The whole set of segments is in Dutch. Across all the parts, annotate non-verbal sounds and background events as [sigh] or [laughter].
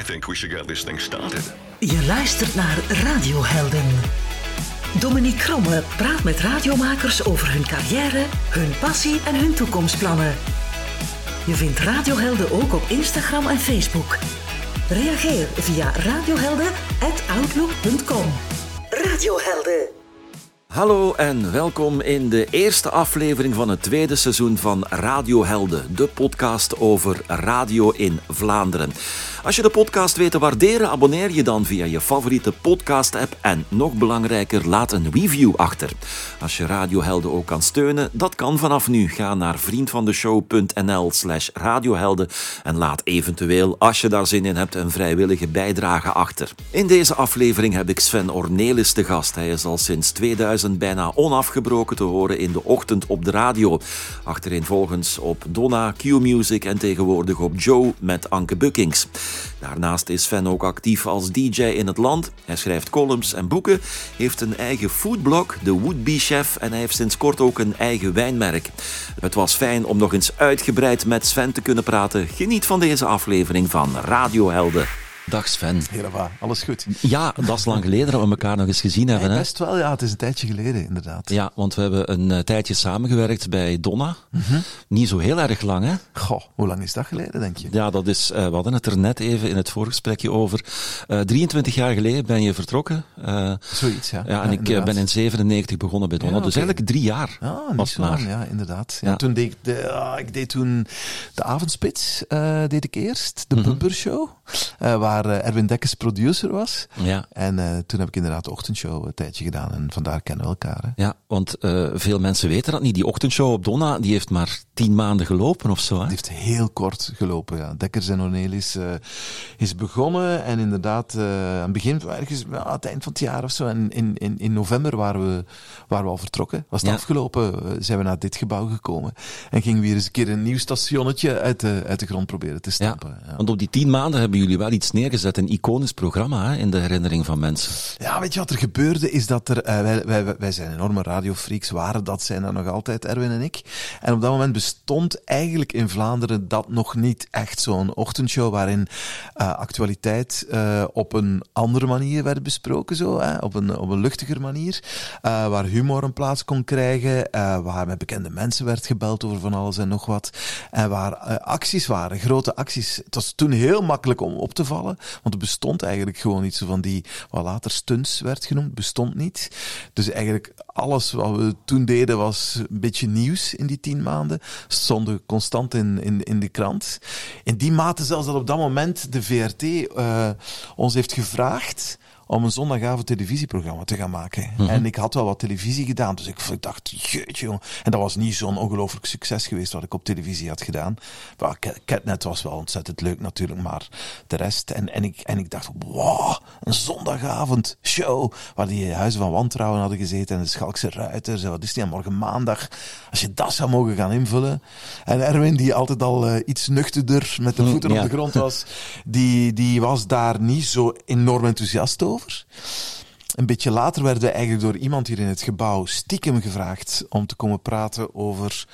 I think we should get this thing started. Je luistert naar Radiohelden. Dominique Kromme praat met radiomakers over hun carrière, hun passie en hun toekomstplannen. Je vindt Radiohelden ook op Instagram en Facebook. Reageer via radiohelden.outlook.com. Radiohelden. Hallo en welkom in de eerste aflevering van het tweede seizoen van Radio Helden, de podcast over radio in Vlaanderen. Als je de podcast weet te waarderen, abonneer je dan via je favoriete podcast-app en nog belangrijker, laat een review achter. Als je Radio Helden ook kan steunen, dat kan vanaf nu. Ga naar vriendvandeshow.nl slash radiohelden en laat eventueel, als je daar zin in hebt, een vrijwillige bijdrage achter. In deze aflevering heb ik Sven Ornelis te gast. Hij is al sinds 2000 bijna onafgebroken te horen in de ochtend op de radio. Achtereenvolgens op Donna, Q-Music en tegenwoordig op Joe met Anke Bukkings. Daarnaast is Sven ook actief als DJ in het land. Hij schrijft columns en boeken, heeft een eigen foodblog, de Woodbee Chef, en hij heeft sinds kort ook een eigen wijnmerk. Het was fijn om nog eens uitgebreid met Sven te kunnen praten. Geniet van deze aflevering van Radio Helden. Dag Sven. Helemaal, alles goed. Ja, dat is lang geleden dat we elkaar nog eens gezien hebben. Best wel, ja. Het is een tijdje geleden, inderdaad. Ja, want we hebben een uh, tijdje samengewerkt bij Donna. Mm -hmm. Niet zo heel erg lang, hè? Goh, hoe lang is dat geleden, denk je? Ja, dat is, uh, we hadden het er net even in het voorgesprekje over. Uh, 23 jaar geleden ben je vertrokken. Zoiets, ja. Ja, en ja, ik ben in 97 begonnen bij Donna. Ja, okay. Dus eigenlijk drie jaar. Ja, niet zo lang, ja, inderdaad. Ja. Toen deed ik, de, ah, ik deed toen de avondspits, deed ik eerst. De mm -hmm. Bumper Show. waar Erwin Dekkers producer was. Ja. En uh, toen heb ik inderdaad de ochtendshow een tijdje gedaan en vandaar kennen we elkaar. Hè. Ja, want uh, veel mensen weten dat niet. Die ochtendshow op Donna, die heeft maar tien maanden gelopen of zo. Hè? Die heeft heel kort gelopen, ja. Dekkers en Ornelis uh, is begonnen en inderdaad aan het begin, ergens aan het eind van het jaar of zo, en in, in, in november waren we, waren we al vertrokken. Was het ja. afgelopen, zijn we naar dit gebouw gekomen en gingen we weer eens een keer een nieuw stationnetje uit de, uit de grond proberen te stampen. Ja, ja. Want op die tien maanden hebben jullie wel iets neergezet, een iconisch programma in de herinnering van mensen. Ja, weet je wat er gebeurde? Is dat er, uh, wij, wij, wij zijn enorme radiofreaks, waren dat, zijn dat nog altijd, Erwin en ik. En op dat moment bestond eigenlijk in Vlaanderen dat nog niet echt zo'n ochtendshow waarin uh, actualiteit uh, op een andere manier werd besproken, zo, hè, op, een, op een luchtiger manier. waar humor een plaats kon krijgen, waar met bekende mensen werd gebeld over van alles en nog wat. En waar acties waren, grote acties. Het was toen heel makkelijk om op te vallen, want er bestond eigenlijk gewoon iets van die, wat later stunts werd genoemd, bestond niet. Dus eigenlijk alles wat we toen deden was een beetje nieuws in die tien maanden. Stonden constant in, in, in de krant. In die mate zelfs dat op dat moment de VRT uh, ons heeft gevraagd om een zondagavond televisieprogramma te gaan maken. Mm -hmm. En ik had wel wat televisie gedaan, dus ik, dacht, jeetje jongen. En dat was niet zo'n ongelooflijk succes geweest wat ik op televisie had gedaan. Maar Catnet was wel ontzettend leuk natuurlijk, maar de rest. En, en, ik, en ik dacht, wow, een zondagavond show, waar die Huizen van Wantrouwen hadden gezeten en de Schalkse Ruiters en wat is die morgen maandag. Als je dat zou mogen gaan invullen. En Erwin, die altijd al uh, iets nuchterder met de voeten mm, ja. op de grond was, [laughs] die, die was daar niet zo enorm enthousiast over. Een beetje later werden we eigenlijk door iemand hier in het gebouw stiekem gevraagd om te komen praten over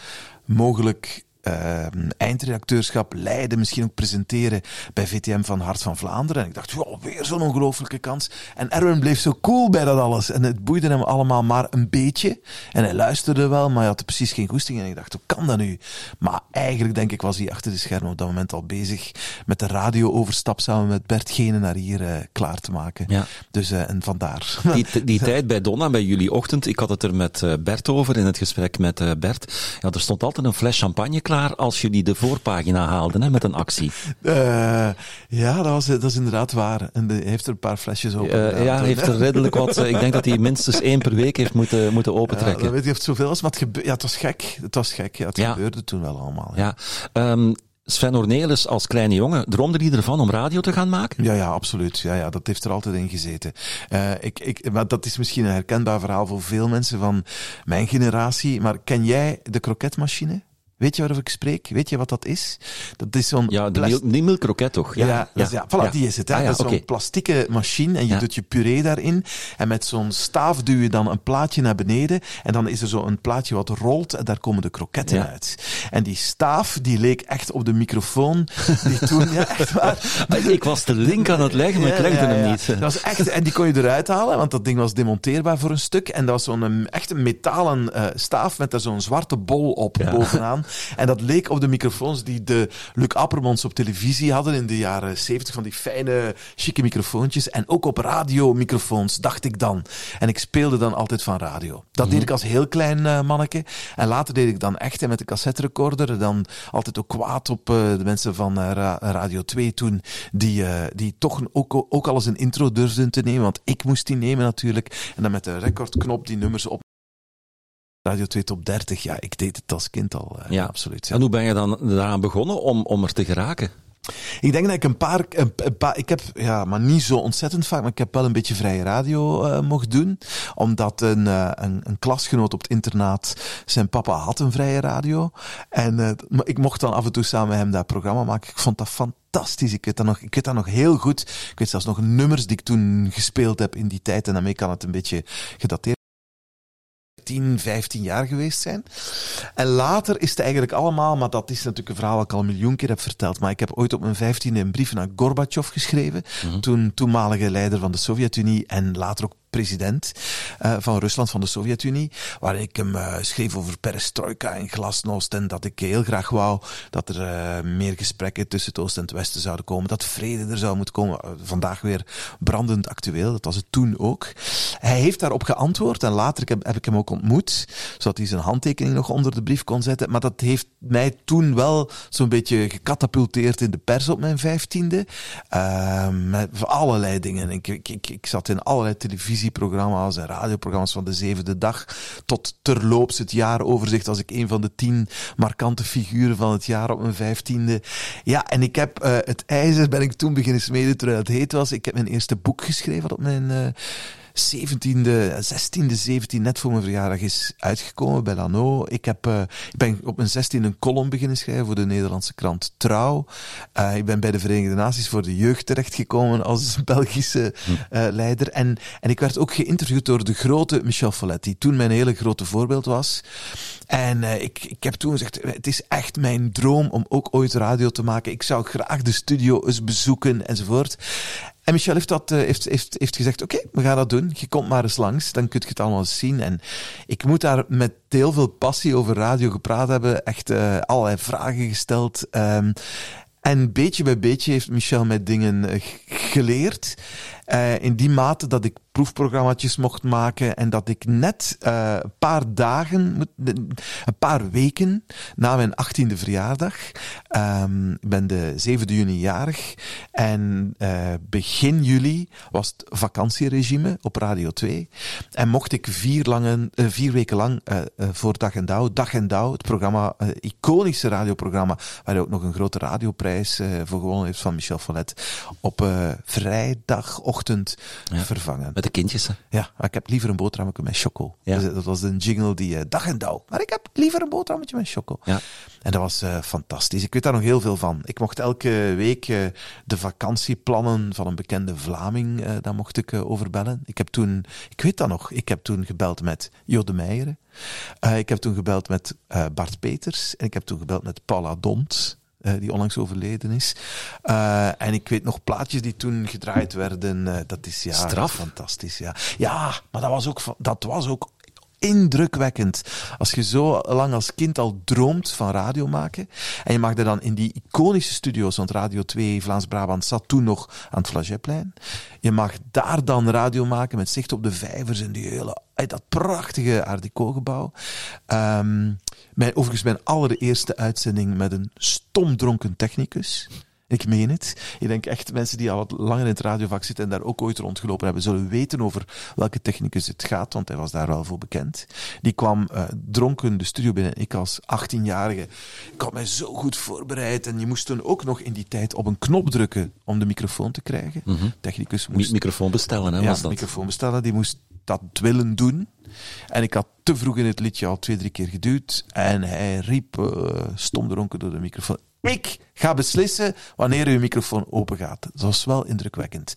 mogelijk uh, eindredacteurschap leiden, misschien ook presenteren bij VTM van Hart van Vlaanderen. En ik dacht, joh, weer zo'n ongelofelijke kans. En Erwin bleef zo cool bij dat alles. En het boeide hem allemaal maar een beetje. En hij luisterde wel, maar hij had precies geen goesting. En ik dacht, hoe kan dat nu? Maar eigenlijk denk ik was hij achter de schermen op dat moment al bezig met de radio-overstap samen met Bert Gene naar hier uh, klaar te maken. Ja. Dus, uh, en vandaar. Die, die [laughs] tijd bij Donna, bij jullie ochtend, ik had het er met Bert over in het gesprek met Bert. Ja, er stond altijd een fles champagne klaar als jullie de voorpagina haalden hè, met een actie. Uh, ja, dat, was, dat is inderdaad waar. En hij heeft er een paar flesjes open. Uh, ja, hij heeft er redelijk wat. ik denk dat hij minstens één per week heeft moeten, moeten opentrekken. Ja, weet je, heeft zoveel als, maar het, gebe- ja, het was gek. Het was gek. Ja, het ja. gebeurde toen wel allemaal. Ja. ja. Um, Sven Ornelis als kleine jongen, droomde hij ervan om radio te gaan maken? Ja, ja, absoluut. Ja, ja, dat heeft er altijd in gezeten. Uh, ik, ik, maar dat is misschien een herkenbaar verhaal voor veel mensen van mijn generatie. Maar ken jij de kroketmachine? Weet je waarover ik spreek? Weet je wat dat is? Dat is zo'n... Ja, de plas- mil, die milkroket toch? Ja, ja, is- ja. Voilà, die is het. Hè. Ah, ja, dat is zo'n plastieke machine en je Ja. doet je puree daarin. En met zo'n staaf duw je dan een plaatje naar beneden. En dan is er zo een plaatje wat rolt en daar komen de kroketten Ja. uit. En die staaf, die leek echt op de microfoon. Die toen, ja, echt waar. [laughs] Ik was de link aan het leggen, maar ik Ja, legde ja, hem ja. niet. Dat was echt, en die kon je eruit halen, want dat ding was demonteerbaar voor een stuk. En dat was zo'n um, echt een metalen eh, staaf met daar zo'n zwarte bol op bovenaan. En dat leek op de microfoons die de Luc Appermans op televisie hadden in de jaren 70, van die fijne, chique microfoontjes. En ook op radiomicrofoons, dacht ik dan. En ik speelde dan altijd van radio. Dat deed ik als heel klein eh, manneke. En later deed ik dan echt met de cassette recorder. Dan altijd ook kwaad op eh, de mensen van eh, Ra- Radio 2 toen, die, die toch ook, ook al eens een intro durfden te nemen. Want ik moest die nemen natuurlijk. En dan met de recordknop die nummers op. Radio 2 Top 30, ja, ik deed het als kind al, eh, Ja. absoluut. Ja. En hoe ben je dan daaraan begonnen om, om er te geraken? Ik denk dat ik een paar, een, een paar ik heb, ja, maar niet zo ontzettend vaak, maar ik heb wel een beetje vrije radio eh, mocht doen. Omdat een, eh, een, een klasgenoot op het internaat, zijn papa had een vrije radio. En ik mocht dan af en toe samen met hem dat programma maken. Ik vond dat fantastisch. Ik weet dat nog, ik weet dat nog heel goed. Ik weet zelfs nog nummers die ik toen gespeeld heb in die tijd. En daarmee kan het een beetje gedateerd 10, 15 jaar geweest zijn. En later is het eigenlijk allemaal, maar dat is natuurlijk een verhaal dat ik al een miljoen keer heb verteld, maar ik heb ooit op mijn vijftiende een brief naar Gorbachev geschreven, toen toenmalige leider van de Sovjet-Unie en later ook president eh, van Rusland, van de Sovjet-Unie, waar ik hem eh, schreef over perestroika en glasnost en dat ik heel graag wou dat er eh, meer gesprekken tussen het Oosten en het Westen zouden komen, dat vrede er zou moeten komen. Vandaag weer brandend actueel, dat was het toen ook. Hij heeft daarop geantwoord en later heb, ik hem ook ontmoet, zodat hij zijn handtekening nog onder de brief kon zetten. Maar dat heeft mij toen wel zo'n beetje gecatapulteerd in de pers op mijn vijftiende. Uh, met allerlei dingen. Ik, ik, ik, ik zat in allerlei televisieprogramma's en radioprogramma's van de zevende dag. Tot terloops het jaaroverzicht als ik een van de tien markante figuren van het jaar op mijn vijftiende. Ja, en ik heb uh, het ijzer ben ik toen beginnen smeden terwijl het heet was. Ik heb mijn eerste boek geschreven op mijn... Uh, 17e, 16e, 17 net voor mijn verjaardag is uitgekomen bij Lano. Ik, heb, uh, ik ben op mijn 16 een column beginnen schrijven voor de Nederlandse krant Trouw. Uh, ik ben bij de Verenigde Naties voor de jeugd terechtgekomen als [laughs] Belgische uh, leider. En, en ik werd ook geïnterviewd door de grote Michel Follet, die toen mijn hele grote voorbeeld was. En ik, ik heb toen gezegd, het is echt mijn droom om ook ooit radio te maken. Ik zou graag de studio eens bezoeken enzovoort. En Michel heeft, dat, uh, heeft, heeft, heeft gezegd, oké, we gaan dat doen. Je komt maar eens langs, dan kun je het allemaal zien. En ik moet daar met heel veel passie over radio gepraat hebben. Echt uh, allerlei vragen gesteld. Um, en beetje bij beetje heeft Michel mij dingen uh, geleerd. Uh, in die mate dat ik proefprogramma's mocht maken en dat ik net uh, een paar dagen, een paar weken na mijn achttiende verjaardag, ik ben de 7 juni jarig en uh, begin juli was het vakantieregime op Radio 2 en mocht ik vier, lange, vier weken lang voor Dag en Dauw, Dag en Dauw, het programma, iconische radioprogramma, waar hij ook nog een grote radioprijs voor gewonnen heeft van Michel Follet, op vrijdagochtend ja. vervangen. Met de kindjes, hè? Ja, ik heb liever een boterhammetje met choco. Ja. Dus dat was een jingle die uh, dag en dauw. Maar ik heb liever een boterhammetje met choco. Ja. En dat was uh, fantastisch. Ik weet daar nog heel veel van. Ik mocht elke week uh, de vakantieplannen van een bekende Vlaming, daar mocht ik overbellen. Ik heb toen, ik weet dat nog, ik heb toen gebeld met Jo de Meijeren. ik heb toen gebeld met Bart Peters. En ik heb toen gebeld met Paula Dont. Uh, die onlangs overleden is. Uh, en ik weet nog plaatjes die toen gedraaid werden. Uh, dat is ja, Straf. fantastisch. Ja. ja, maar dat was ook, dat was ook indrukwekkend. Als je zo lang als kind al droomt van radio maken. En je mag er dan in die iconische studio's, want Radio 2 Vlaams-Brabant zat toen nog aan het Flagetplein. Je mag daar dan radio maken met zicht op de vijvers en die hele, dat prachtige Art Deco-gebouw. Um, mijn, overigens mijn allereerste uitzending met een stomdronken technicus. Ik meen het. Ik denk echt mensen die al wat langer in het radiovak zitten en daar ook ooit rondgelopen hebben, zullen weten over welke technicus het gaat, want hij was daar wel voor bekend. Die kwam uh, dronken de studio binnen. Ik als 18-jarige, ik had mij zo goed voorbereid en je moest toen ook nog in die tijd op een knop drukken om de microfoon te krijgen. Mm -hmm. Technicus moest... microfoon bestellen, hè, ja, was dat? microfoon bestellen, die moest dat willen doen. En ik had te vroeg in het liedje al twee, drie keer geduwd. En hij riep uh, stomdronken door de microfoon. Ik ga beslissen wanneer uw microfoon open gaat. Dat was wel indrukwekkend.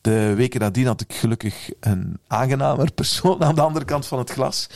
De weken nadien had ik gelukkig een aangenamer persoon aan de andere kant van het glas.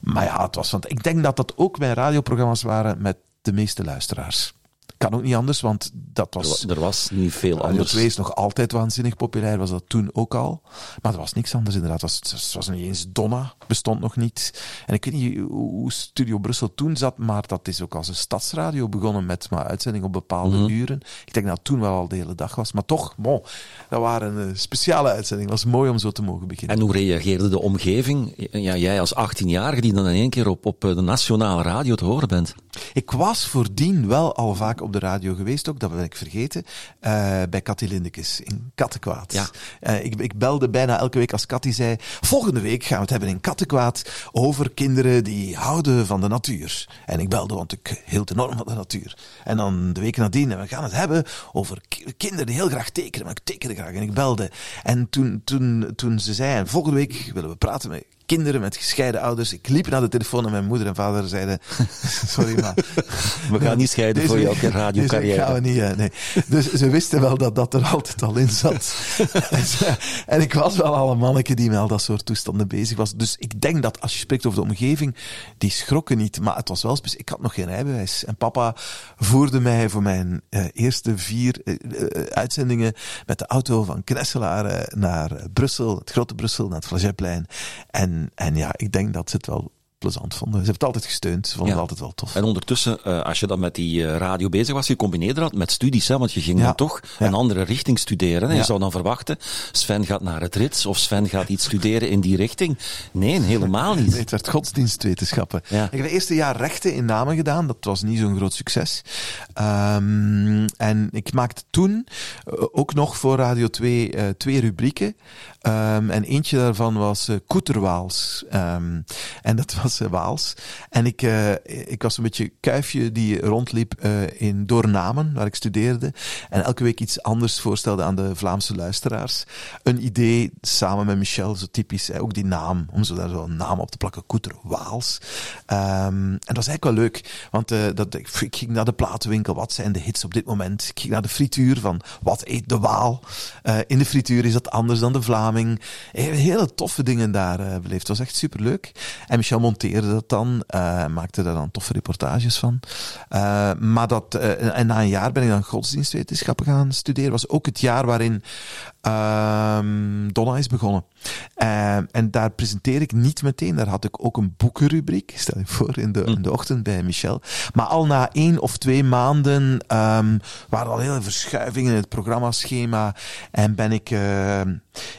Maar ja, het was, want ik denk dat dat ook mijn radioprogramma's waren met de meeste luisteraars. Kan ook niet anders, want dat was... Er, was niet veel anders. 2 is nog altijd waanzinnig populair, was dat toen ook al. Maar er was niks anders inderdaad. Het was, het was niet eens Donna, bestond nog niet. En ik weet niet hoe Studio Brussel toen zat, maar dat is ook als een stadsradio begonnen met maar uitzending op bepaalde Mhm. uren. Ik denk dat het toen wel al de hele dag was. Maar toch, bon, dat waren een speciale uitzendingen. Het was mooi om zo te mogen beginnen. En hoe reageerde de omgeving? Ja, jij als 18-jarige die dan in één keer op, op de nationale radio te horen bent. Ik was voordien wel al vaak op de radio geweest, ook, dat ben ik vergeten, uh, bij Cathy Lindekes in Kattenkwaad. Ja. Uh, ik, ik, belde bijna elke week als Cathy zei, volgende week gaan we het hebben in Kattenkwaad over kinderen die houden van de natuur. En ik belde, want ik hield enorm van de natuur. En dan de week nadien, en we gaan het hebben over kinderen die heel graag tekenen, maar ik tekende graag. En ik belde. En toen, toen, toen ze zei, en volgende week willen we praten met kinderen met gescheiden ouders. Ik liep naar de telefoon en mijn moeder en vader zeiden: [laughs] Sorry, maar. We gaan niet scheiden voor jouw radiocarrière. gaan we niet, nee. Dus ze wisten wel dat dat er altijd al in zat. [laughs] en, en, ik was wel al een manneke die met al dat soort toestanden bezig was. Dus ik denk dat als je spreekt over de omgeving, die schrokken niet. Maar het was wel speciaal. Ik had nog geen rijbewijs. En papa voerde mij voor mijn uh, eerste vier uh, uitzendingen met de auto van Knesselaar naar Brussel, het grote Brussel, naar het Flageplein. En, en ja, ik denk dat ze het wel plezant vonden. Ze hebben het altijd gesteund. Ze vonden ja. het altijd wel tof. En ondertussen, uh, als je dan met die uh, radio bezig was, je combineerde dat met studies, hè, want je ging ja. dan toch ja. een andere richting studeren. Je zou dan verwachten, Sven gaat naar het Rits of Sven gaat iets studeren in die richting. Nee, helemaal niet. Nee, [laughs] het werd godsdienstwetenschappen. Ik heb het eerste jaar rechten in Namen gedaan. Dat was niet zo'n groot succes. Um, en ik maakte toen uh, ook nog voor Radio 2 twee rubrieken. Um, en eentje daarvan was uh, Koeterwaals. Um, en dat [laughs] was uh, Waals. En ik, uh, ik was een beetje kuifje die rondliep in Doornamen, waar ik studeerde. En elke week iets anders voorstelde aan de Vlaamse luisteraars. Een idee samen met Michel, zo typisch. Ook die naam, om zo daar zo een naam op te plakken. Koeterwaals. Um, en dat was eigenlijk wel leuk. Want dat, ik, ging naar de platenwinkel. Wat zijn de hits op dit moment? Ik ging naar de frituur van wat eet de Waal? in de frituur is dat anders dan de Vlaming. Hele toffe dingen daar uh, beleefd. Het was echt superleuk. En Michel monteerde dat dan, uh, maakte daar dan toffe reportages van. Maar dat, en na een jaar ben ik dan godsdienstwetenschappen gaan studeren. was ook het jaar waarin Donna is begonnen. en daar presenteer ik niet meteen. Daar had ik ook een boekenrubriek, stel je voor, in de, in de ochtend bij Michel. Maar al na één of twee maanden um, waren er al hele verschuivingen in het programmaschema. En ben ik...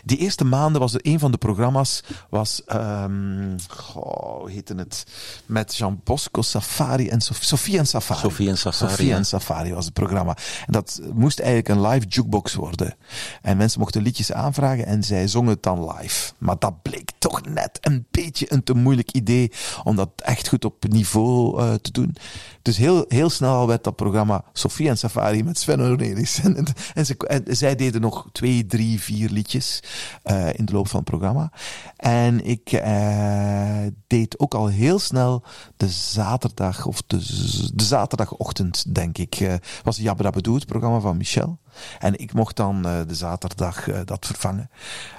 die eerste maanden was er een van de programma's, was, um, goh, hoe heette het? Met Jean Bosco, Safari en Sof Sofie en Safari. Sofie en Safari. Sofie en Safari was het programma. En dat moest eigenlijk een live jukebox worden. En mensen mochten liedjes aanvragen en zij zongen het dan live. Maar dat bleek toch net een beetje een te moeilijk idee om dat echt goed op niveau uh, te doen. Dus heel, heel snel werd dat programma Sofie en Safari met Sven Ornelis. En, zij deden nog twee, drie, vier liedjes uh, in de loop van het programma. En ik uh, deed ook al heel snel de zaterdag, of de, zaterdagochtend, denk ik, was Jabba Bedoe, het programma van Michel. En ik mocht dan de zaterdag dat vervangen.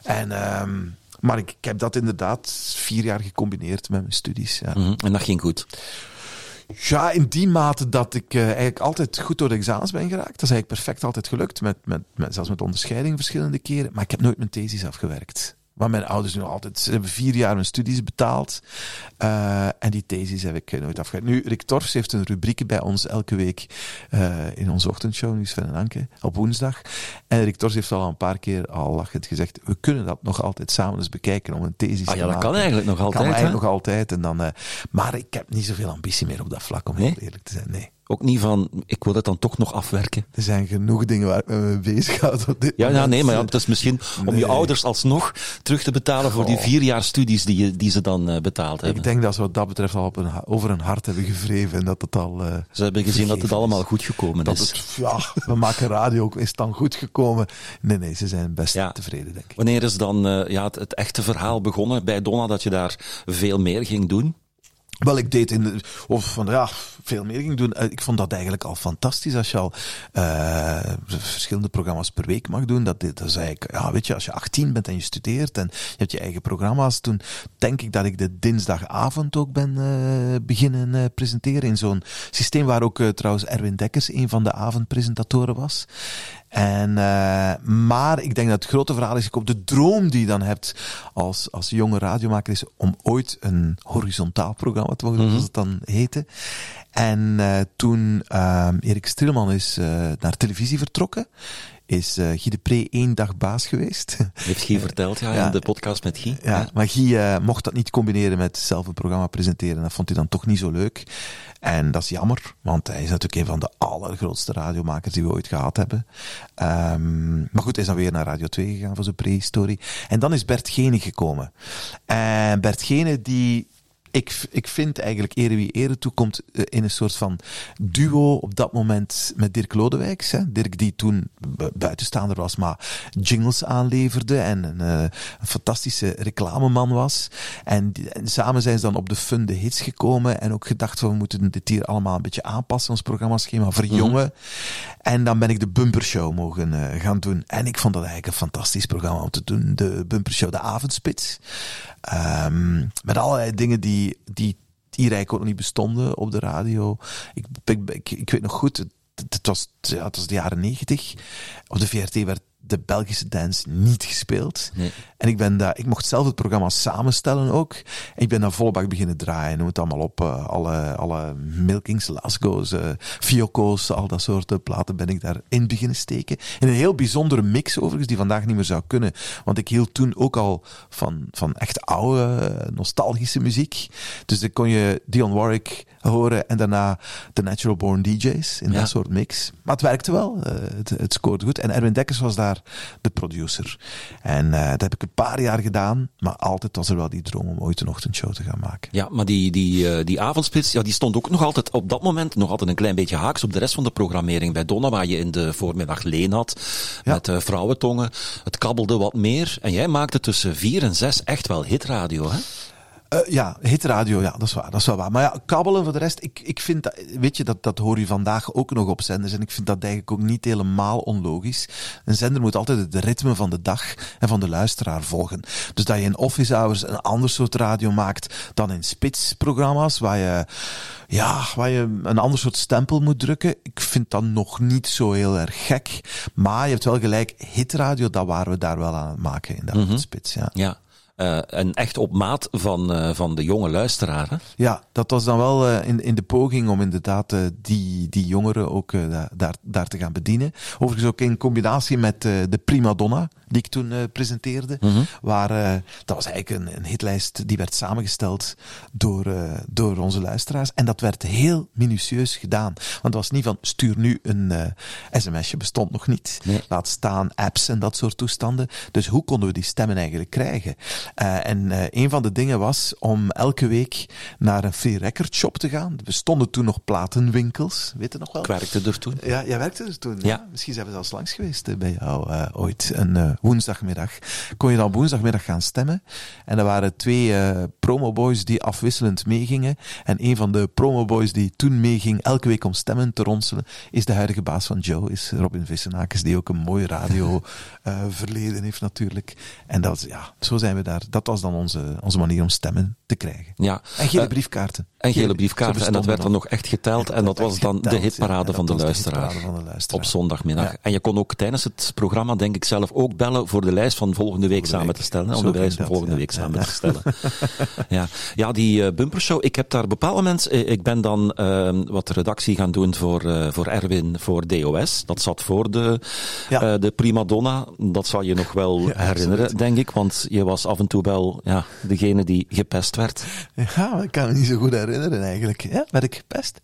En... Um, maar ik, ik, heb dat inderdaad vier jaar gecombineerd met mijn studies. Ja. Mm -hmm. En dat ging goed. Ja, in die mate dat ik uh, eigenlijk altijd goed door de examens ben geraakt. Dat is eigenlijk perfect altijd gelukt, met, met, met, zelfs met onderscheiding verschillende keren. Maar ik heb nooit mijn thesis afgewerkt. Maar mijn ouders nu altijd, ze hebben vier jaar mijn studies betaald. Uh, en die thesis heb ik nooit afgewerkt. Nu, Rick Torfs heeft een rubriek bij ons elke week uh, in onze ochtendshow, nu Sven en Anke, op woensdag. En Rick Torfs heeft al een paar keer al lachend gezegd, we kunnen dat nog altijd samen eens bekijken om een thesis ah, te ja, maken. dat kan eigenlijk nog altijd. Kan eigenlijk nog altijd. En dan, uh, maar ik heb niet zoveel ambitie meer op dat vlak, om Nee? heel eerlijk te zijn. Nee. Ook niet van, ik wil het dan toch nog afwerken. Er zijn genoeg dingen waar ik me mee bezig houd op dit Ja, ja nee, maar ja, het is misschien om je ouders alsnog terug te betalen voor die vier jaar studies die, je, die ze dan eh, betaald hebben. Ik denk dat ze wat dat betreft al op een, over een hart hebben gewreven en dat het al... eh, Ze hebben gezien dat het allemaal goed gekomen Dat is. het, ja, we maken radio ook, is het dan goed gekomen? Nee, nee, ze zijn best Ja. tevreden, denk ik. Wanneer is dan eh, ja, het, het echte verhaal begonnen bij Donna dat je daar veel meer ging doen? Wel, ik deed in de, of van ja, veel meer ging doen. Eh, Ik vond dat eigenlijk al fantastisch als je al eh, verschillende programma's per week mag doen. Dat, dat is eigenlijk, ja, weet je, als je 18 bent en je studeert en je hebt je eigen programma's, toen denk ik dat ik de dinsdagavond ook ben eh, beginnen eh, presenteren in zo'n systeem waar ook trouwens Erwin Dekkers een van de avondpresentatoren was. En, eh, maar ik denk dat het grote verhaal is, ik op de droom die je dan hebt als, als jonge radiomaker is om ooit een horizontaal programma te mogen doen, zoals het dan heette. En eh, toen eh, Erik Stilman is eh, naar televisie vertrokken, is eh Guy de Pre één dag baas geweest. [laughs] Heeft Guy verteld, ja, Ja. in de podcast met Guy. Ja, maar Guy eh, mocht dat niet combineren met zelf een programma presenteren. Dat vond hij dan toch niet zo leuk. En dat is jammer, want hij is natuurlijk een van de allergrootste radiomakers die we ooit gehad hebben. Ehm, maar goed, hij is dan weer naar Radio 2 gegaan voor zijn prehistorie. En dan is Bert Gene gekomen. En Bert Gene die... Ik, ik vind eigenlijk ere wie ere toekomt eh, in een soort van duo op dat moment met Dirk Lodewijks. Hè. Dirk die toen bu- buitenstaander was, maar jingles aanleverde en een, eh, een fantastische reclameman was. En, samen zijn ze dan op de fun de hits gekomen en ook gedacht van we moeten dit hier allemaal een beetje aanpassen, ons programmaschema verjongen. En dan ben ik de Bumpershow mogen eh, gaan doen. En ik vond dat eigenlijk een fantastisch programma om te doen. De Bumpershow, de avondspits. Ehm, met allerlei dingen die, die hier eigenlijk ook nog niet bestonden op de radio. Ik, ik, weet nog goed, het, het was, het was de jaren negentig. Op de VRT werd de Belgische dance niet gespeeld. Nee. En ik, ben daar, ik mocht zelf het programma samenstellen ook. En ik ben daar volle bak beginnen draaien. Noem het allemaal op. eh, alle, alle Milkings, Lasgo's, eh Fioco's, al dat soort platen ben ik daarin beginnen steken. In een heel bijzondere mix overigens, die vandaag niet meer zou kunnen. Want ik hield toen ook al van, van echt oude, nostalgische muziek. Dus dan kon je Dion Warwick horen en daarna de Natural Born DJ's in Ja. dat soort mix. Maar het werkte wel. eh, het, het scoorde goed. En Erwin Dekkers was daar de producer. En eh, dat heb ik een paar jaar gedaan. Maar altijd was er wel die droom om ooit een ochtendshow te gaan maken. Ja, maar die, die, eh, die avondspits, ja, die stond ook nog altijd op dat moment nog altijd een klein beetje haaks op de rest van de programmering bij Donna, waar je in de voormiddag Leen had, Ja. met eh, vrouwentongen. Het kabbelde wat meer. En jij maakte tussen vier en zes echt wel hitradio, hè? Eh, ja, hitradio, ja, dat is waar, dat is wel waar. Maar ja, kabbelen voor de rest, ik, ik vind dat, weet je, dat, dat hoor je vandaag ook nog op zenders en ik vind dat eigenlijk ook niet helemaal onlogisch. Een zender moet altijd het ritme van de dag en van de luisteraar volgen. Dus dat je in office hours een ander soort radio maakt dan in spitsprogramma's, waar je, ja, waar je een ander soort stempel moet drukken. Ik vind dat nog niet zo heel erg gek. Maar je hebt wel gelijk, hitradio, dat waren we daar wel aan het maken in de spits, ja. Ja. Eh, en echt op maat van, eh, van de jonge luisteraar, hè? Ja, dat was dan wel eh, in, in de poging om inderdaad die, die jongeren ook da- daar, daar te gaan bedienen. Overigens ook in combinatie met de Prima Donna, die ik toen eh, presenteerde. Waar, eh, dat was eigenlijk een, een hitlijst die werd samengesteld door, eh, door onze luisteraars. En dat werd heel minutieus gedaan. Want het was niet van stuur nu een sms'je, bestond nog niet. Nee. Laat staan apps en dat soort toestanden. Dus hoe konden we die stemmen eigenlijk krijgen? En een van de dingen was om elke week naar een free record shop te gaan. Er bestonden toen nog platenwinkels, weet je nog wel? Ik werkte er toen. Ja, jij werkte er toen. Ja. Misschien zijn we zelfs langs geweest bij jou ooit. Een woensdagmiddag. Kon je dan woensdagmiddag gaan stemmen. En er waren twee eh promoboys die afwisselend meegingen. En een van de promoboys die toen meeging, elke week om stemmen te ronselen, is de huidige baas van Joe, is Robin Vissenakers, die ook een mooi radio [laughs] eh, verleden heeft natuurlijk. En dat, ja, zo zijn we daar. Dat was dan onze, onze manier om stemmen te krijgen. Ja. En gele Eh, briefkaarten. En gele briefkaarten. En dat werd dan nog echt geteld. En dat was dan de hitparade van de luisteraar. Van de luisteraar. Op zondagmiddag. Ja. En je kon ook tijdens het programma, denk ik zelf, ook bellen bellen voor de lijst van volgende week samen te stellen. Om de lijst van volgende week ja. samen te stellen. [laughs] ja. ja, die eh, bumpershow. Ik heb daar op een bepaald moment... eh, Ik ben dan eh, wat redactie gaan doen voor, eh, voor Erwin voor DOS. Dat zat voor de, Ja. de prima donna. Dat zal je nog wel herinneren, denk ik. Want je was af en toe wel ja, degene die gepest werd. Ja, ik kan me niet zo goed herinneren eigenlijk. Ja, werd ik gepest?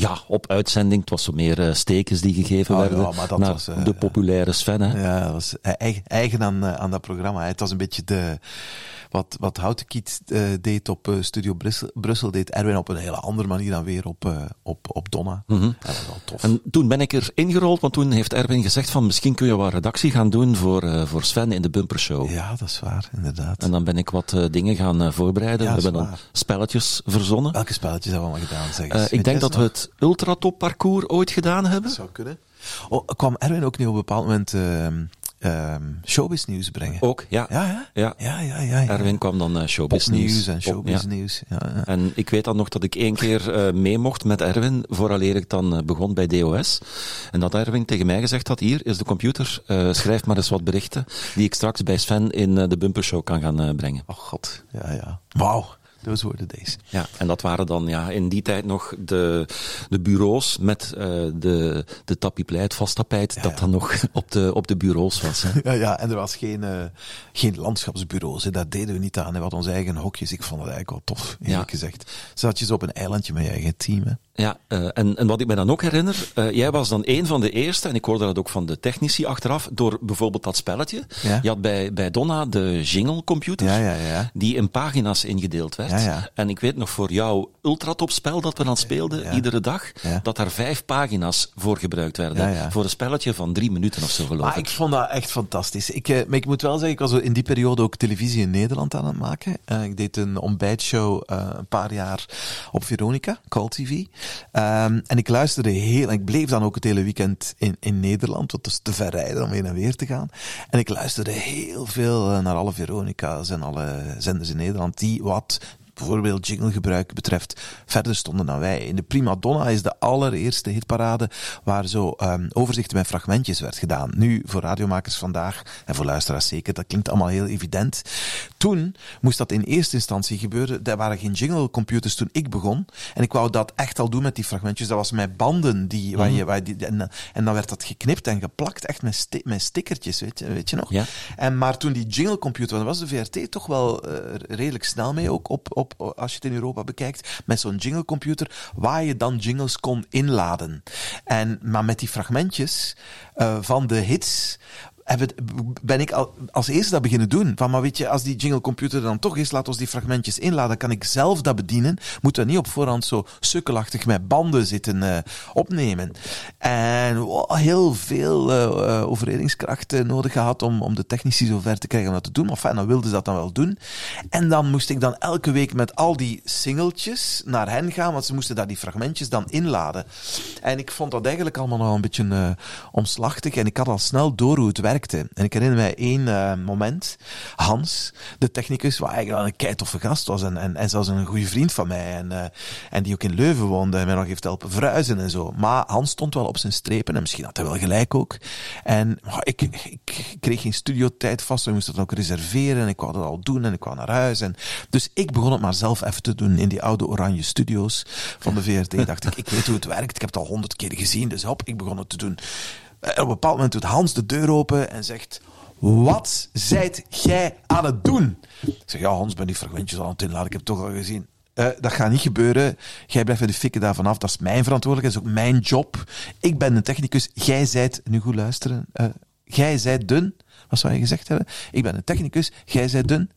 Ja, op uitzending. Het was zo meer stekens die gegeven Oh, werden maar dat naar was, de populaire Sven. Hè? Ja, dat was eigen, eigen aan, eh, aan dat programma. Het was een beetje de, wat, wat Houtenkiet eh, deed op eh, Studio Brussel, Brussel, deed Erwin op een hele andere manier dan weer op, eh, op, op Donna. Ja, dat was wel tof. Mhm. En toen ben ik er ingerold, want toen heeft Erwin gezegd van misschien kun je wat redactie gaan doen voor, eh, voor Sven in de bumpershow. ja, dat is waar, inderdaad. En dan ben ik wat eh, dingen gaan eh, voorbereiden. Ja, we dat hebben dan spelletjes verzonnen. Welke spelletjes hebben we allemaal gedaan? Zeg eens. Eh, ik denk dat we het ultratop parcours ooit gedaan hebben. zou kunnen. Oh, kwam Erwin ook niet op een bepaald moment ehm ehm showbiz nieuws brengen? Ook, ja. Ja, ja? Ja. Ja, ja. Erwin kwam dan uh, showbiz Popnieuws nieuws. en Pop- showbiz ja. nieuws. Ja, ja. En ik weet dan nog dat ik één keer eh, mee mocht met Erwin, vooraleer ik dan eh, begon bij DOS. En dat Erwin tegen mij gezegd had, hier is de computer, schrijf maar eens wat berichten, die ik straks bij Sven in de bumpershow kan gaan brengen. Oh god, ja, ja. Wauw, those were the days. Ja, en dat waren dan ja, in die tijd nog de, de bureaus met eh, de, de tapijpleit, vast tapijt, dat ja. dan nog [laughs] op de, op de bureaus was. Hè. Ja, ja, en er was geen, eh, geen landschapsbureaus. Hè. Dat deden we niet aan. We hadden onze eigen hokjes. Ik vond het eigenlijk wel tof, eerlijk Ja. gezegd. Zat je zo op een eilandje met je eigen team. Hè. Ja, eh, en, en wat ik me dan ook herinner, eh, jij was dan een van de eerste, en ik hoorde dat ook van de technici achteraf, door bijvoorbeeld dat spelletje. Ja. Je had bij, bij Donna de jingle computer, Ja, ja, ja. die in pagina's ingedeeld werd. En ik weet nog voor jouw ultratopspel dat we dan speelden, iedere dag, dat daar vijf pagina's voor gebruikt werden. Voor een spelletje van drie minuten of zo, geloof Maar ik vond dat echt fantastisch. Ik, eh, maar ik moet wel zeggen, ik was in die periode ook televisie in Nederland aan het maken. Ik deed een ontbijtshow een paar jaar op Veronica, Call TV. Ehm, en ik luisterde heel, en ik bleef dan ook het hele weekend in, in Nederland, want het is te ver rijden om heen en weer te gaan. En ik luisterde heel veel eh, naar alle Veronica's en alle zenders in Nederland die wat bijvoorbeeld jinglegebruik betreft verder stonden dan wij. In de Prima Donna is de allereerste hitparade waar zo um, overzichten met fragmentjes werd gedaan. Nu, voor radiomakers vandaag, en voor luisteraars zeker, dat klinkt allemaal heel evident. Toen moest dat in eerste instantie gebeuren. Er waren geen jinglecomputers toen ik begon. En ik wou dat echt al doen met die fragmentjes. Dat was met banden. Die, waar je, waar die, en, en dan werd dat geknipt en geplakt, echt met, sti met stickertjes, weet je, weet je nog? Ja. En, maar toen die jinglecomputer, daar was de VRT toch wel uh, redelijk snel mee, ook op, op, als je het in Europa bekijkt, met zo'n jinglecomputer, waar je dan jingles kon inladen. En, maar met die fragmentjes uh, van de hits ben ik al, als eerste dat beginnen doen. Van, maar weet je, als die jinglecomputer dan toch is, laat ons die fragmentjes inladen, kan ik zelf dat bedienen. Moeten we niet op voorhand zo sukkelachtig met banden zitten uh, opnemen. En heel veel uh, overredingskracht uh, nodig gehad om, om de technici zover te krijgen om dat te doen. Maar fijn, dan wilden ze dat dan wel doen. En dan moest ik dan elke week met al die singeltjes naar hen gaan, want ze moesten daar die fragmentjes dan inladen. En ik vond dat eigenlijk allemaal nog een beetje uh, omslachtig. En ik had al snel door hoe het werkte. En ik herinner mij één uh, moment. Hans, de technicus, wat eigenlijk wel een keitoffe gast was. En, en, en zelfs een goede vriend van mij. En, uh, en die ook in Leuven woonde. En mij nog heeft helpen verhuizen en zo. Maar Hans stond wel op zijn strepen. En misschien had hij wel gelijk ook. En ik, ik, kreeg geen studiotijd vast. We moesten dat ook reserveren. En ik wou dat al doen. En ik wou naar huis. En, dus ik begon het maar zelf even te doen in die oude oranje studio's van de VRT. dacht ik, ik weet hoe het werkt. Ik heb het al honderd keer gezien. Dus hop, ik begon het te doen. En op een bepaald moment doet Hans de deur open en zegt... Wat zijt jij aan het doen? Ik zeg, ja, Hans, ben die fragmentjes aan het inladen. Ik heb het toch al gezien. Uh, dat gaat niet gebeuren. Jij blijft de fikken daarvan af. Dat is mijn verantwoordelijkheid. Dat is ook mijn job. Ik ben een technicus. Jij zijt... Nu goed luisteren. Uh, jij zijt dun. Wat zou je gezegd hebben? Ik ben een technicus. Jij zijt dun.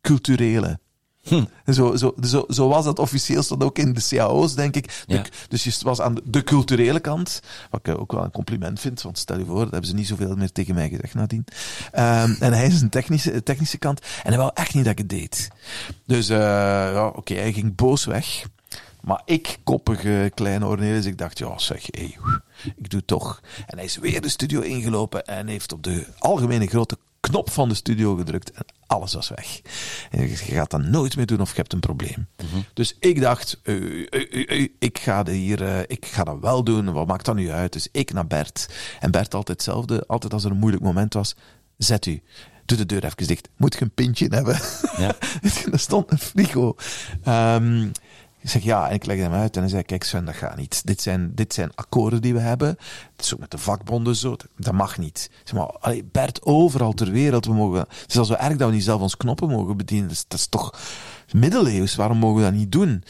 Culturele. Hm. Zo, zo, zo, zo was dat officieel, stond ook in de cao's, denk ik. De, ja. Dus je was aan de culturele kant, wat ik ook wel een compliment vind, want stel je voor, dat hebben ze niet zoveel meer tegen mij gezegd nadien. Um, en hij is een technische, technische kant, en hij wou echt niet dat ik het deed. Dus, uh, ja, oké, okay, hij ging boos weg. Maar ik, koppige kleine Ornelis, ik dacht, ja zeg, hey, ik doe het toch. En hij is weer de studio ingelopen en heeft op de algemene grote knop van de studio gedrukt en alles was weg. En je gaat dat nooit meer doen of je hebt een probleem. Mm -hmm. Dus ik dacht, uh, uh, uh, ik, ga hier, ik ga dat wel doen, wat maakt dat nu uit? Dus ik naar Bert. En Bert altijd hetzelfde, altijd als er een moeilijk moment was, zet u. Doe de deur even dicht. Moet je een pintje hebben? Ja. [laughs] er stond een frigo. Ehm, ik zeg ja, en ik leg hem uit en hij zei: Kijk, Sven, dat gaat niet. Dit zijn, dit zijn akkoorden die we hebben. Het is ook met de vakbonden zo. Dat mag niet. Zeg maar, Bert, overal ter wereld. We mogen, het is erg dat we niet zelf ons knoppen mogen bedienen. Dat is, dat is toch middeleeuws. Waarom mogen we dat niet doen?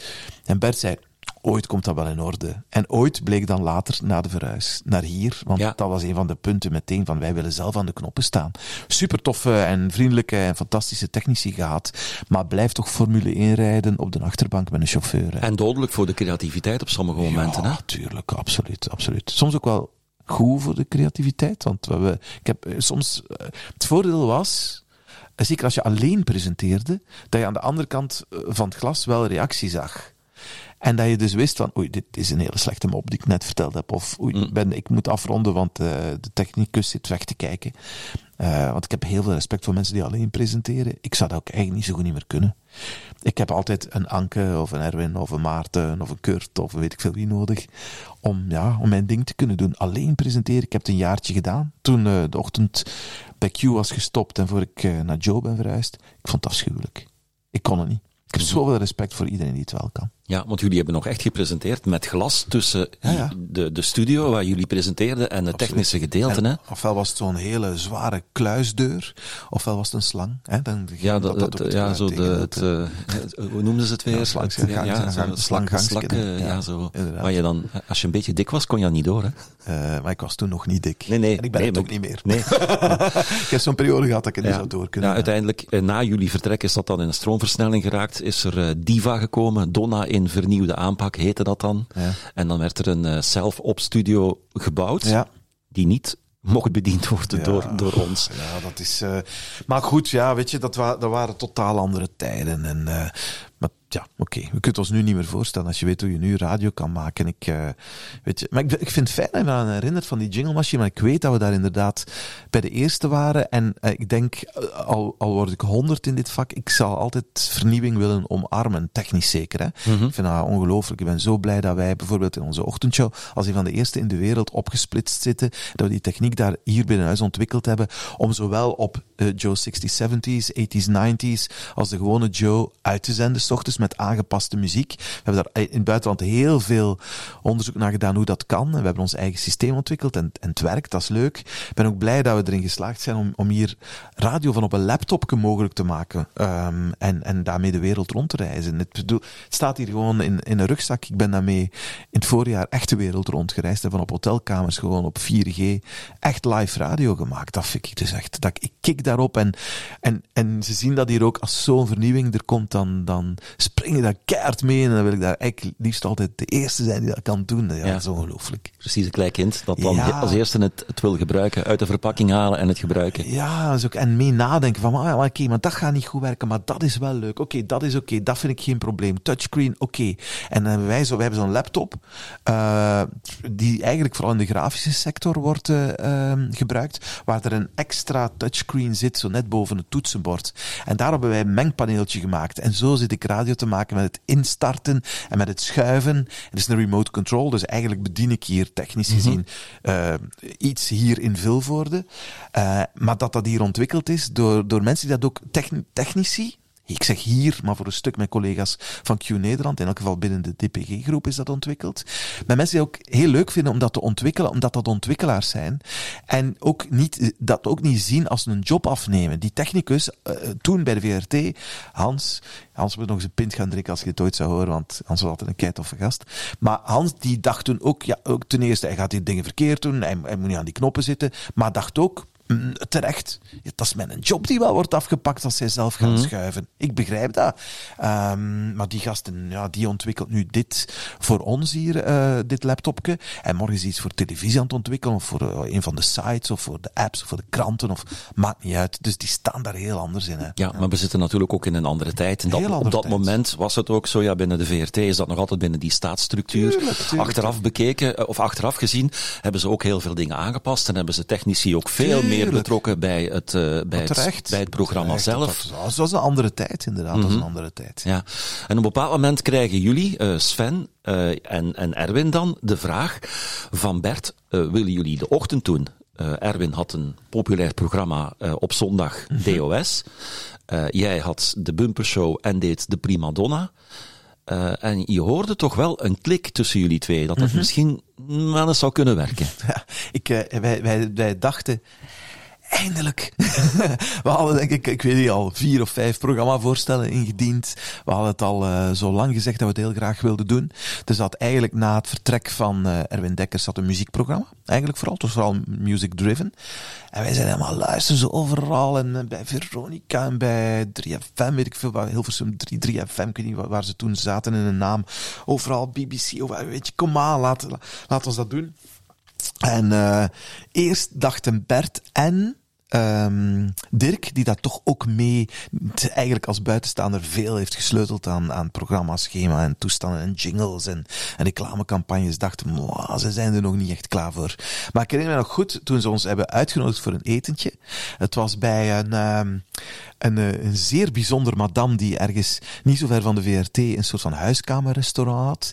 En Bert zei: Ooit komt dat wel in orde. En ooit bleek dan later na de verhuis naar hier. Want Ja. dat was een van de punten meteen van wij willen zelf aan de knoppen staan. Super toffe en vriendelijke en fantastische technici gehad. Maar blijf toch Formule 1 rijden op de achterbank met een chauffeur. hè. En dodelijk voor de creativiteit op sommige momenten. Ja, tuurlijk, absoluut, absoluut. Soms ook wel goed voor de creativiteit. Want we hebben, ik heb eh, soms. eh, Het voordeel was. eh, Zeker als je alleen presenteerde, dat je aan de andere kant van het glas wel reactie zag. En dat je dus wist van, oei, dit is een hele slechte mop die ik net verteld heb. Of oei, ik, ben, ik moet afronden, want eh, de technicus zit weg te kijken. Eh, want ik heb heel veel respect voor mensen die alleen presenteren. Ik zou dat ook eigenlijk niet zo goed niet meer kunnen. Ik heb altijd een Anke of een Erwin of een Maarten of een Kurt of weet ik veel wie nodig om, ja, om mijn ding te kunnen doen. Alleen presenteren. Ik heb het een jaartje gedaan. Toen eh, de ochtend bij Q was gestopt en voor ik naar Joe ben verhuisd. Ik vond het afschuwelijk. Ik kon het niet. Ik heb zoveel respect voor iedereen die het wel kan. Ja, want jullie hebben nog echt gepresenteerd met glas tussen Ja, ja. De, de studio waar jullie presenteerden en het technische gedeelte. Hè? Ofwel was het zo'n hele zware kluisdeur, ofwel was het een slang. Hè? Dan Ja, dat, ja, tegen zo de, het, eh, het- hoe noemden ze het weer? Ja, gang- ja, gang- zo hè. ja, Ja, zo. inderdaad. Je dan, als je een beetje dik was, kon je dat niet door, hè? eh, maar ik was toen nog niet dik. Nee, nee. En ik ben nee, het ook niet meer. Nee. [laughs] ik heb zo'n periode gehad dat ik het niet Ja. zou door kunnen. Ja, uiteindelijk, eh, na jullie vertrek is dat dan in een stroomversnelling geraakt. Is er eh, Diva gekomen, Donna in vernieuwde aanpak heette dat dan. Ja. En dan werd er een eh, self-op studio gebouwd, Ja. die niet mocht bediend worden Ja. door, door ons. Ja, dat is. eh, maar goed, ja, weet je, dat, wa dat waren totaal andere tijden. En, eh, maar ja, oké, we kunnen ons nu niet meer voorstellen als je weet hoe je nu radio kan maken. Ik, eh, weet je, maar ik, ik vind het fijn dat je me aan herinnert van die jingle machine, maar ik weet dat we daar inderdaad bij de eerste waren. En eh, ik denk, eh, al, al word ik honderd in dit vak, ik zal altijd vernieuwing willen omarmen, technisch zeker. Hè? Ik vind dat ongelooflijk. Ik ben zo blij dat wij bijvoorbeeld in onze ochtendshow als een van de eerste in de wereld opgesplitst zitten, dat we die techniek daar hier binnen huis ontwikkeld hebben, om zowel op eh, Joe 60s, 70s, 80s, 90s, als de gewone Joe uit te zenden, s ochtends met aangepaste muziek. We hebben daar in het buitenland heel veel onderzoek naar gedaan hoe dat kan. We hebben ons eigen systeem ontwikkeld en, en het werkt, dat is leuk. Ik ben ook blij dat we erin geslaagd zijn om, om hier radio van op een laptopje mogelijk te maken Ehm, en, en daarmee de wereld rond te reizen. Het, staat hier gewoon in, in een rugzak. Ik ben daarmee in het voorjaar echt de wereld rond gereisd en van op hotelkamers gewoon op 4G echt live radio gemaakt. Dat vind ik dus echt, dat, ik kik daarop en, en, en ze zien dat hier ook als zo'n vernieuwing er komt, dan, dan springen daar keihard mee en dan wil ik daar eigenlijk liefst altijd de eerste zijn die dat kan doen. Ja, Ja. dat is ongelooflijk. Precies een klein kind dat dan Ja. als eerste het, het wil gebruiken, uit de verpakking halen en het gebruiken. Ja, dat is ook, en mee nadenken van, ah, oké, maar dat gaat niet goed werken, maar dat is wel leuk. Oké, dat is oké, dat vind ik geen probleem. Touchscreen, oké. En dan hebben wij zo, wij hebben zo'n laptop, eh, die eigenlijk vooral in de grafische sector wordt eh, ehm, gebruikt, waar er een extra touchscreen zit, zo net boven het toetsenbord. En daar hebben wij een mengpaneeltje gemaakt. En zo zit ik radio te maken met het instarten en met het schuiven. Het is een remote control, dus eigenlijk bedien ik hier technisch gezien eh, iets hier in Vilvoorde. Eh, maar dat dat hier ontwikkeld is door, door mensen die dat ook techn- technici, ik zeg hier, maar voor een stuk met collega's van Q Nederland, in elk geval binnen de DPG-groep is dat ontwikkeld. Met mensen die ook heel leuk vinden om dat te ontwikkelen, omdat dat ontwikkelaars zijn. En ook niet, dat ook niet zien als een job afnemen. Die technicus, eh, toen bij de VRT, Hans, Hans moet nog eens een pint gaan drinken als je het ooit zou horen, want Hans was altijd een keitoffe gast. Maar Hans, die dacht toen ook, ja, ook ten eerste, hij gaat die dingen verkeerd doen, hij, moet niet aan die knoppen zitten, maar dacht ook, terecht, dat is mijn job die wel wordt afgepakt als zij zelf gaan schuiven. Ik begrijp dat. Ehm, maar die gasten, ja, die ontwikkelt nu dit voor ons hier, eh, dit laptopje. En morgen is iets voor televisie aan het ontwikkelen, of voor eh, een van de sites, of voor de apps, of voor de kranten, of maakt niet uit. Dus die staan daar heel anders in. Hè. Ja, maar we zitten natuurlijk ook in een andere tijd. En dat, op dat tijd. moment was het ook zo, ja, binnen de VRT is dat nog altijd binnen die staatsstructuur. Tuurlijk, tuurlijk, achteraf bekeken, eh, of achteraf gezien, hebben ze ook heel veel dingen aangepast en hebben ze technici ook veel meer Tuurlijk. betrokken bij het, eh, bij het, bij het programma Terecht. zelf. Dat, was- dat was een andere tijd, inderdaad. Dat was een andere tijd. Ja, en op een bepaald moment krijgen jullie, eh, Sven eh, en, en Erwin dan, de vraag van Bert, willen jullie de ochtend doen? Erwin had een populair programma op zondag, DOS. Eh, jij had de bumpershow en deed de Prima Donna. Eh, en je hoorde toch wel een klik tussen jullie twee, dat dat misschien wel eens zou kunnen werken. [laughs] Ja, ik, eh, wij, wij, wij dachten, eindelijk. [laughs] we hadden denk ik, ik weet niet al, vier of vijf programmavoorstellen ingediend. We hadden het al eh, zo lang gezegd dat we het heel graag wilden doen. Dus dat eigenlijk na het vertrek van eh, Erwin Dekkers zat een muziekprogramma. Eigenlijk vooral, het was vooral music driven. En wij zijn helemaal luisteren ze overal. En eh, bij Veronica en bij 3FM, weet ik veel, waar, Hilversum 3, 3FM, ik weet niet waar, ze toen zaten in een naam. Overal BBC, over, weet je, kom aan, laat, laat ons dat doen. En eerst dachten Bert en ehm, Dirk, die dat toch ook mee, eigenlijk als buitenstaander, veel heeft gesleuteld aan, aan programma's, schema en toestanden en jingles en, en reclamecampagnes, "Mwah, ze zijn er nog niet echt klaar voor. Maar ik herinner me nog goed, toen ze ons hebben uitgenodigd voor een etentje, het was bij een, ehm, een, eh, een zeer bijzonder madame die ergens niet zo ver van de VRT een soort van huiskamerrestaurant had.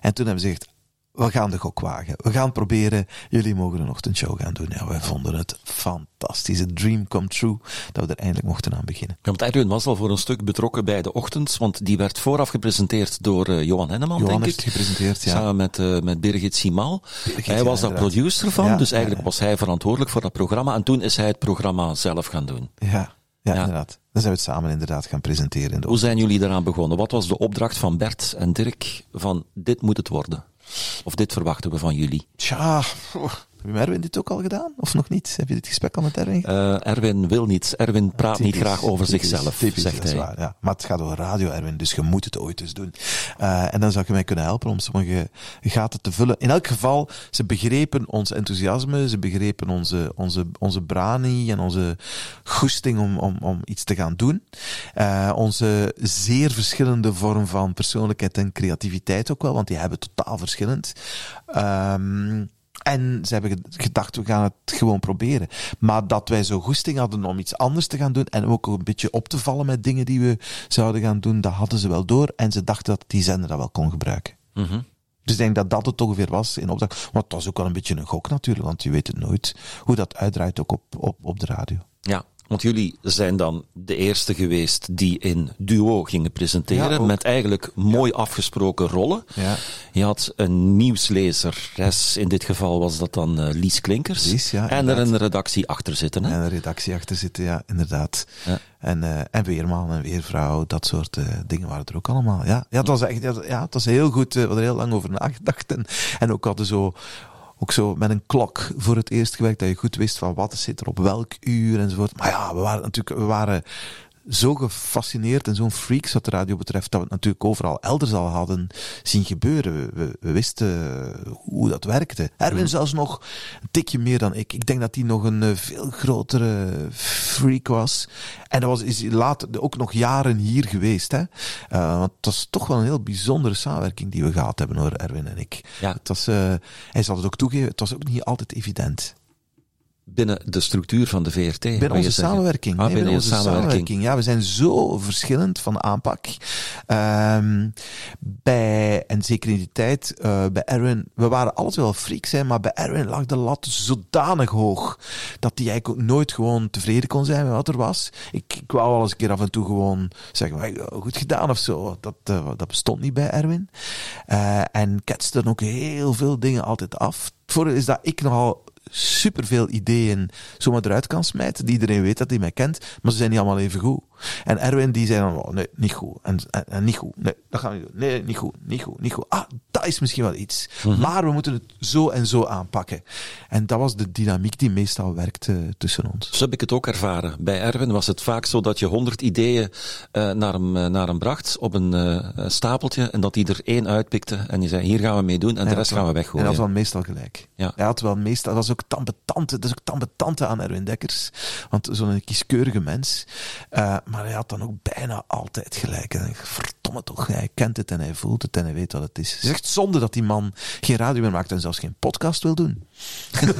En toen hebben ze gezegd, we gaan de gok wagen. We gaan proberen. Jullie mogen een ochtendshow gaan doen. Ja, wij vonden het fantastisch. Een dream come true. Dat we er eindelijk mochten aan beginnen. Ja, want Erwin was al voor een stuk betrokken bij de ochtend, want die werd vooraf gepresenteerd door eh, Johan Henneman, Johan denk heeft ik. het gepresenteerd, ja. Samen met, eh, met Birgit Simal. Birgit, hij ja, was daar producer van, Ja, dus eigenlijk was hij verantwoordelijk voor dat programma. En toen is hij het programma zelf gaan doen. Ja, ja, Ja. inderdaad. Dan zijn we het samen inderdaad gaan presenteren. In de Hoe zijn jullie daaraan begonnen? Wat was de opdracht van Bert en Dirk van dit moet het worden? Of dit verwachten we van jullie? Tja, heb je Erwin dit ook al gedaan? Of nog niet? Heb je dit gesprek al met Erwin Eh, Erwin wil niet. Erwin praat niet graag over typisch, zichzelf, typisch, zegt hij. waar, ja. Maar het gaat over radio, Erwin, dus je moet het ooit eens doen. Eh, en dan zou je mij kunnen helpen om sommige gaten te vullen. In elk geval, ze begrepen ons enthousiasme, ze begrepen onze, onze, onze brani en onze goesting om, om, om iets te gaan doen. Eh, onze zeer verschillende vorm van persoonlijkheid en creativiteit ook wel, want die hebben totaal verschillend. Ehm en ze hebben ge- gedacht, we gaan het gewoon proberen. Maar dat wij zo goesting hadden om iets anders te gaan doen en ook een beetje op te vallen met dingen die we zouden gaan doen, dat hadden ze wel door. En ze dachten dat die zender dat wel kon gebruiken. Mhm. Dus ik denk dat dat het ongeveer was in opdracht. Want het was ook wel een beetje een gok natuurlijk, want je weet het nooit hoe dat uitdraait ook op, op, op de radio. Ja, want jullie zijn dan de eerste geweest die in duo gingen presenteren. Ja, met eigenlijk mooi afgesproken rollen. Ja. Je had een nieuwslezeres, in dit geval was dat dan eh, Lies Klinkers. Lies, en er een redactie achter zitten. Hè? En een redactie achter zitten, ja, inderdaad. Ja. En, eh en weerman en weervrouw, dat soort eh, dingen waren er ook allemaal. Ja, ja het was echt, ja, het was heel goed. We hadden er heel lang over nagedacht. En, en ook hadden zo, ook zo met een klok voor het eerst gewerkt, dat je goed wist van wat zit er op welk uur enzovoort. Maar ja, we waren natuurlijk, we waren zo gefascineerd en zo'n freaks wat de radio betreft, dat we het natuurlijk overal elders al hadden zien gebeuren. We, we, we wisten hoe dat werkte. Erwin zelfs nog een tikje meer dan ik. Ik denk dat hij nog een eh, veel grotere freak was. En dat was, is later ook nog jaren hier geweest. Hè? Eh, want het was toch wel een heel bijzondere samenwerking die we gehad hebben hoor, Erwin en ik. Ja. Het was, eh, hij zal het ook toegeven, het was ook niet altijd evident. Binnen de structuur van de VRT. Binnen wou je onze samenwerking. Ah, Nee, binnen, onze samenwerking. Ja, we zijn zo verschillend van aanpak. Ehm, bij, en zeker in die tijd, eh, bij Erwin, we waren altijd wel freaks, hè, maar bij Erwin lag de lat zodanig hoog dat hij eigenlijk ook nooit gewoon tevreden kon zijn met wat er was. Ik, ik wou wel eens een keer af en toe gewoon zeggen, "Hey, goed gedaan of zo. Dat, eh, dat bestond niet bij Erwin. Eh, en ketste dan ook heel veel dingen altijd af. Voordeel is dat ik nogal superveel ideeën zomaar eruit kan smijten. Die iedereen weet dat hij mij kent, maar ze zijn niet allemaal even goed. En Erwin die zei dan, oh, nee, niet goed. En, en, en niet goed. Nee, dat gaan we niet doen. Nee, niet goed. Niet goed. Niet goed. Ah, dat is misschien wel iets. Maar we moeten het zo en zo aanpakken. En dat was de dynamiek die meestal werkte tussen ons. Zo heb ik het ook ervaren. Bij Erwin was het vaak zo dat je honderd ideeën eh, naar, hem, eh, naar hem bracht op een eh, stapeltje en dat hij er één uitpikte en die zei hier gaan we mee doen en de rest gaan we weggooien. Hij had wel meestal gelijk. Ja. Hij had wel meestal, dat is ook tambetante, dat is ook tambetante aan Erwin Dekkers. Want zo'n kieskeurige mens. Eh, maar hij had dan ook bijna altijd gelijk. En ik verdomme toch, hij kent het en hij voelt het en hij weet wat het is. Het is echt zonde dat die man geen radio meer maakt en zelfs geen podcast wil doen. [laughs]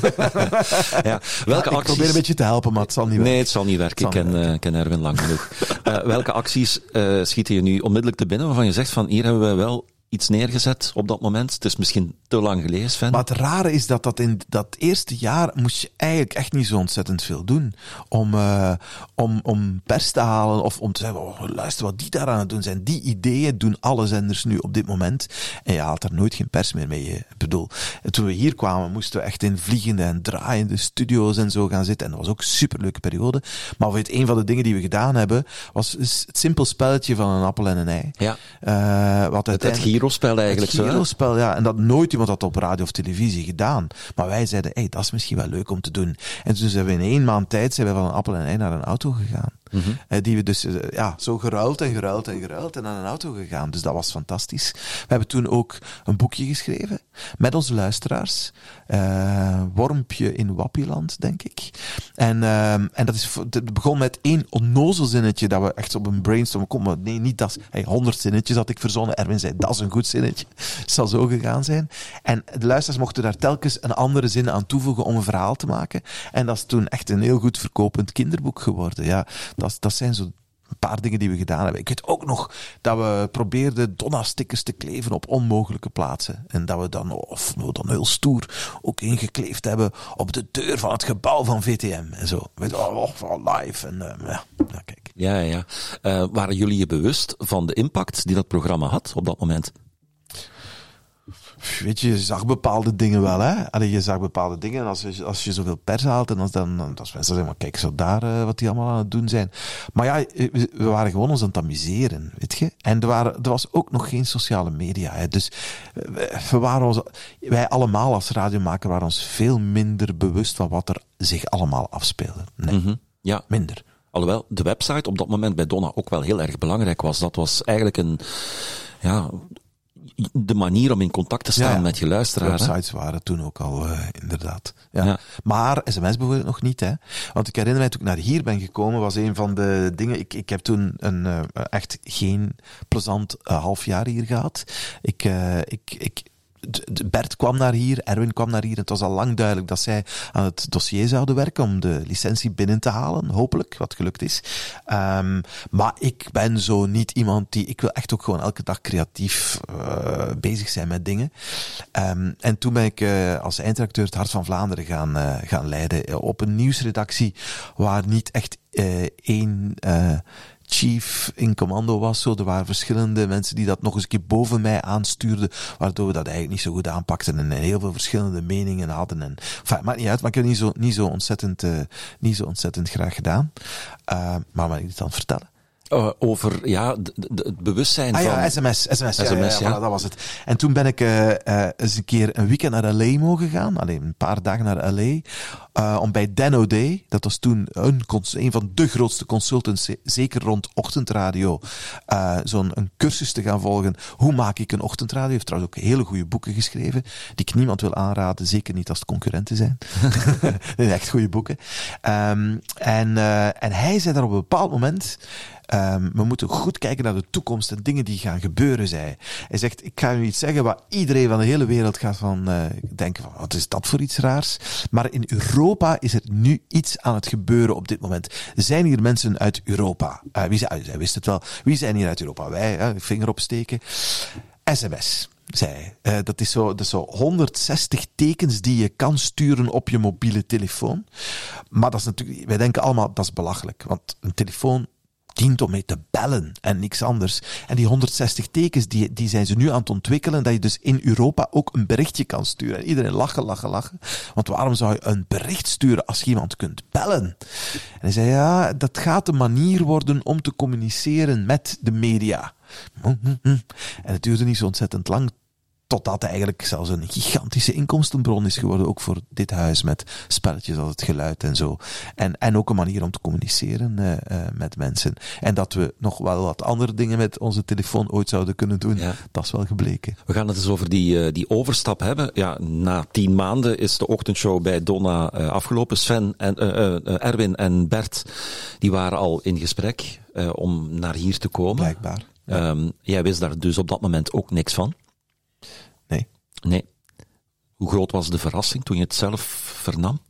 Ja, welke ik acties... probeer een beetje te helpen, maar het zal niet Nee, werken. het zal niet werken. Ik eh, ken Erwin lang genoeg. Eh, welke acties eh, schieten je nu onmiddellijk te binnen waarvan je zegt van hier hebben we wel iets neergezet op dat moment. Het is misschien te lang geleden, Sven. Maar het rare is dat dat in dat eerste jaar moest je eigenlijk echt niet zo ontzettend veel doen. Om, uh, om, om pers te halen of om te zeggen, oh, luister wat die daar aan het doen zijn. Die ideeën doen alle zenders nu op dit moment. En je haalt er nooit geen pers meer mee. Ik bedoel, toen we hier kwamen moesten we echt in vliegende en draaiende studio's en zo gaan zitten. En dat was ook een superleuke periode. Maar weet, een van de dingen die we gedaan hebben, was het simpel spelletje van een appel en een ei. Ja. Uh, wat het, het Giro-spel eigenlijk. Het Giro-spel, ja. En dat nooit had op radio of televisie gedaan. Maar wij zeiden, hey, dat is misschien wel leuk om te doen. En toen zijn we in één maand tijd zijn we van een appel en ei naar een auto gegaan. Mm Die we dus uh, ja, zo geruild en geruild en geruild en naar een auto gegaan. Dus dat was fantastisch. We hebben toen ook een boekje geschreven met onze luisteraars. Uh, Wormpje in Wappieland, denk ik. En, en dat is, begon met één onnozel zinnetje dat we echt op een brainstorm kom maar nee, niet dat. Hey, honderd zinnetjes had ik verzonnen. Erwin zei, dat is een goed zinnetje. [laughs] Zal zo gegaan zijn. En de luisteraars mochten daar telkens een andere zin aan toevoegen om een verhaal te maken. En dat is toen echt een heel goed verkopend kinderboek geworden. Ja, dat, dat zijn zo een paar dingen die we gedaan hebben. Ik weet ook nog dat we probeerden Donna-stickers te kleven op onmogelijke plaatsen. En dat we dan, of we dan heel stoer, ook ingekleefd hebben op de deur van het gebouw van VTM. En zo. Weet oh, oh, live. En uh, ja, ja, kijk. Ja, ja. Uh, waren jullie je bewust van de impact die dat programma had op dat moment? Weet je, je zag bepaalde dingen wel, hè. Allee, je zag bepaalde dingen en als je, als je zoveel pers haalt en als dan, als mensen zeggen, maar kijk zo daar uh, wat die allemaal aan het doen zijn. Maar ja, we, we, waren gewoon ons aan het amuseren, weet je. En er, waren, er was ook nog geen sociale media, hè. Dus we waren ons, wij allemaal als radiomaker waren ons veel minder bewust van wat er zich allemaal afspeelde. Nee, mm -hmm. ja. minder. Alhoewel de website op dat moment bij Donna ook wel heel erg belangrijk was. Dat was eigenlijk een, ja, de manier om in contact te staan met je luisteraars. Websites waren toen ook al, uh, inderdaad. Ja. ja. Maar sms bijvoorbeeld nog niet, hè. Want ik herinner mij, toen ik naar hier ben gekomen, was een van de dingen... Ik, ik heb toen een, uh, echt geen plezant uh, half jaar hier gehad. Ik, ik, ik, Bert kwam naar hier, Erwin kwam naar hier. Het was al lang duidelijk dat zij aan het dossier zouden werken om de licentie binnen te halen, hopelijk, wat gelukt is. Um, maar ik ben zo niet iemand die, ik wil echt ook gewoon elke dag creatief uh, bezig zijn met dingen. Um, en toen ben ik uh, als eindredacteur het Hart van Vlaanderen gaan, uh, gaan leiden op een nieuwsredactie waar niet echt één chief in commando was. Zo. Er waren verschillende mensen die dat nog eens een keer boven mij aanstuurden, waardoor we dat eigenlijk niet zo goed aanpakten en heel veel verschillende meningen hadden. En, enfin, maakt niet uit, maar ik heb het niet zo, niet zo, ontzettend, uh, niet zo ontzettend graag gedaan. Uh, maar mag ik dit dan vertellen? Uh, over ja, het bewustzijn ah, van... ja, sms. SMS, SMS ja, ja, dat was het. En toen ben ik uh, uh, eens een keer een weekend naar L.A. mogen gaan. Alleen een paar dagen naar L.A. Uh, om bij Dan O'Day, dat was toen een, een van de grootste consultants, zeker rond ochtendradio, uh, zo'n een cursus te gaan volgen. Hoe maak ik een ochtendradio? Hij heeft trouwens ook hele goede boeken geschreven, die ik niemand wil aanraden, zeker niet als het concurrenten zijn. [laughs] [laughs] nee, echt goede boeken. Um, en, uh, en hij zei daar op een bepaald moment, Um, we moeten goed kijken naar de toekomst en dingen die gaan gebeuren, zei hij. zegt, ik ga u iets zeggen waar iedereen van de hele wereld gaat van uh, denken van, wat is dat voor iets raars? Maar in Europa is er nu iets aan het gebeuren op dit moment. Zijn hier mensen uit Europa? Uh, wie zijn, hij wist het wel. Wie zijn hier uit Europa? Wij, vinger opsteken. SMS zei uh, dat, is zo, dat zo 160 tekens die je kan sturen op je mobiele telefoon. Maar dat is natuurlijk, wij denken allemaal, dat is belachelijk. Want een telefoon dient om mee te bellen en niks anders. En die 160 tekens, die, die zijn ze nu aan het ontwikkelen, dat je dus in Europa ook een berichtje kan sturen. En iedereen lachen, lachen, lachen. Want waarom zou je een bericht sturen als je iemand kunt bellen? En hij zei, ja, dat gaat de manier worden om te communiceren met de media. En het duurde niet zo ontzettend lang Totdat eigenlijk zelfs een gigantische inkomstenbron is geworden, ook voor dit huis, met spelletjes als het geluid en zo. En, en ook een manier om te communiceren uh, uh, met mensen. En dat we nog wel wat andere dingen met onze telefoon ooit zouden kunnen doen, ja. dat is wel gebleken. We gaan het eens over die, uh, die overstap hebben. Ja, na tien maanden is de ochtendshow bij Donna afgelopen. Sven en Erwin en Bert, die waren al in gesprek om naar hier te komen. Blijkbaar. Ja. Um, jij wist daar dus op dat moment ook niks van. Nee. Hoe groot was de verrassing toen je het zelf vernam?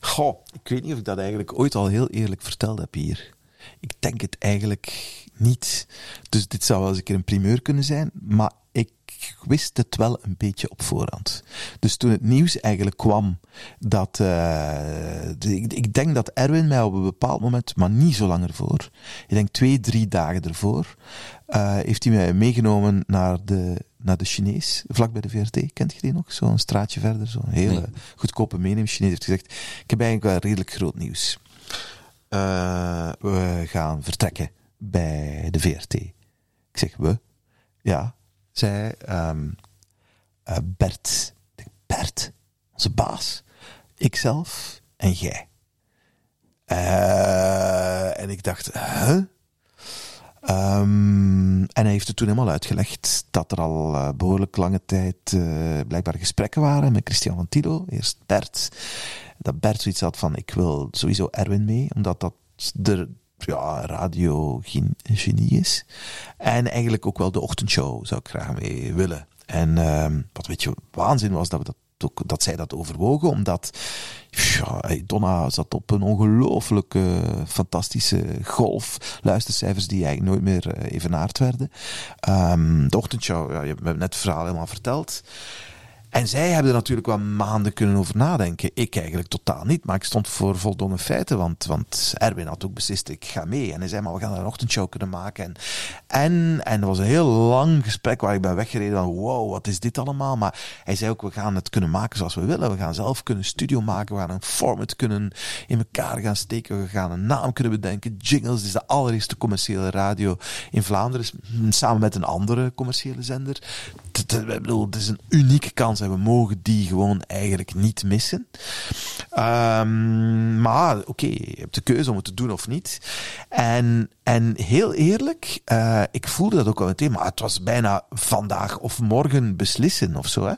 Goh, ik weet niet of ik dat eigenlijk ooit al heel eerlijk verteld heb hier. Ik denk het eigenlijk niet. Dus dit zou wel eens een keer een primeur kunnen zijn. Maar ik wist het wel een beetje op voorhand. Dus toen het nieuws eigenlijk kwam dat, uh, ik, denk dat Erwin mij op een bepaald moment, maar niet zo lang ervoor, ik denk twee, drie dagen ervoor, uh, heeft hij mij meegenomen naar de, naar de Chinees, vlak bij de VRT. Kent je die nog? Zo'n straatje verder, zo'n hele nee. goedkope meeneem Chinees heeft gezegd, ik heb eigenlijk wel redelijk groot nieuws. Uh, we gaan vertrekken bij de VRT. Ik zeg, we? Ja, zei um, uh, Bert. Bert, onze baas. Ikzelf en jij. Uh, en ik dacht, huh? Um, en hij heeft het toen helemaal uitgelegd dat er al uh, behoorlijk lange tijd uh, blijkbaar gesprekken waren met Christian van Tilo. Eerst Bert. Dat Bert zoiets had van, ik wil sowieso Erwin mee, omdat dat de ja, radio genie is. En eigenlijk ook wel de ochtendshow zou ik graag mee willen. En um, wat weet je, waanzin was dat we dat ook, dat zij dat overwogen, omdat ja, Donna zat op een ongelooflijke, fantastische golf. Luistercijfers die eigenlijk nooit meer uh, evenaard werden. Um, de ochtendshow, ja, je hebt net het verhaal helemaal verteld. En zij hebben er natuurlijk wel maanden kunnen over nadenken. Ik eigenlijk totaal niet, maar ik stond voor voldongen feiten, want, want Erwin had ook beslist, ik ga mee. En hij zei, maar we gaan een ochtendshow kunnen maken. En, en, en was een heel lang gesprek waar ik ben weggereden van, wow, wat is dit allemaal? Maar hij zei ook, we gaan het kunnen maken zoals we willen. We gaan zelf kunnen studio maken, we gaan een format kunnen in elkaar gaan steken, we gaan een naam kunnen bedenken. Jingles, is de allereerste commerciële radio in Vlaanderen, samen met een andere commerciële zender. Ik bedoel, het is een unieke kans we mogen die gewoon eigenlijk niet missen. Um, maar oké, je hebt de keuze om het te doen of niet. En, en heel eerlijk, uh, ik voelde dat ook wel meteen, maar het was bijna vandaag of morgen beslissen of zo. Hè.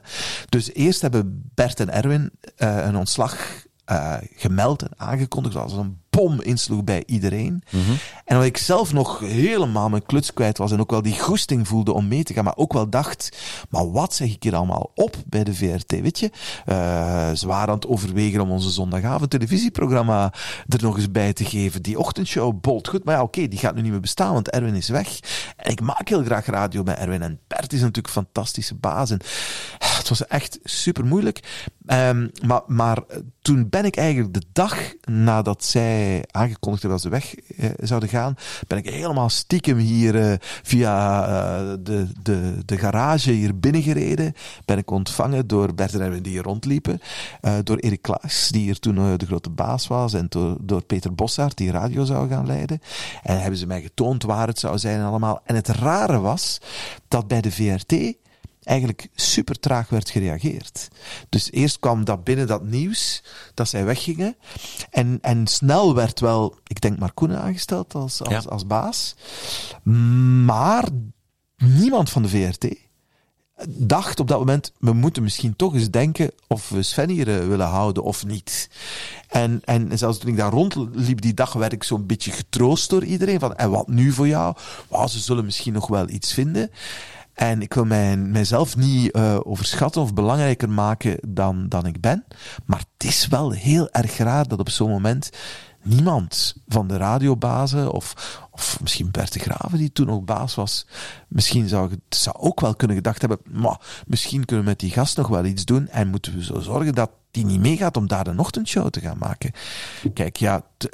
Dus eerst hebben Bert en Erwin uh, een ontslag uh, gemeld en aangekondigd als een bom insloeg bij iedereen. Mm -hmm. En dat ik zelf nog helemaal mijn kluts kwijt was en ook wel die goesting voelde om mee te gaan, maar ook wel dacht, maar wat zeg ik hier allemaal op bij de VRT, weet je? Uh, ze waren aan het overwegen om onze zondagavond televisieprogramma er nog eens bij te geven. Die ochtendshow bolt goed, maar ja, oké, okay, die gaat nu niet meer bestaan, want Erwin is weg. En ik maak heel graag radio met Erwin en Bert is natuurlijk een fantastische baas. En het was echt super moeilijk. Um, maar, maar toen ben ik eigenlijk de dag nadat zij aangekondigd hebben dat ze weg eh, zouden gaan, ben ik helemaal stiekem hier uh, via uh, de, de, de garage hier binnengereden. Ben ik ontvangen door Bert en die hier rondliepen, uh, door Erik Klaas, die hier toen de grote baas was, en door, door Peter Bossaert, die radio zou gaan leiden. En hebben ze mij getoond waar het zou zijn en allemaal. En het rare was dat bij de VRT eigenlijk super traag werd gereageerd. Dus eerst kwam dat binnen dat nieuws dat zij weggingen. En, en snel werd wel, ik denk Marcoene aangesteld als, als, ja. als baas. Maar niemand van de VRT dacht op dat moment, we moeten misschien toch eens denken of we Sven hier willen houden of niet. En, en zelfs toen ik daar rondliep die dag, werd ik zo'n beetje getroost door iedereen. Van, en wat nu voor jou? Wow, ze zullen misschien nog wel iets vinden. En ik wil mijn, mijzelf niet uh, overschatten of belangrijker maken dan, dan ik ben. Maar het is wel heel erg raar dat op zo'n moment niemand van de radiobazen of, of misschien Bert de Graven, die toen nog baas was, misschien zou, zou ook wel kunnen gedacht hebben, maar misschien kunnen we met die gast nog wel iets doen en moeten we zo zorgen dat die niet meegaat om daar een ochtendshow te gaan maken. Kijk, ja... T,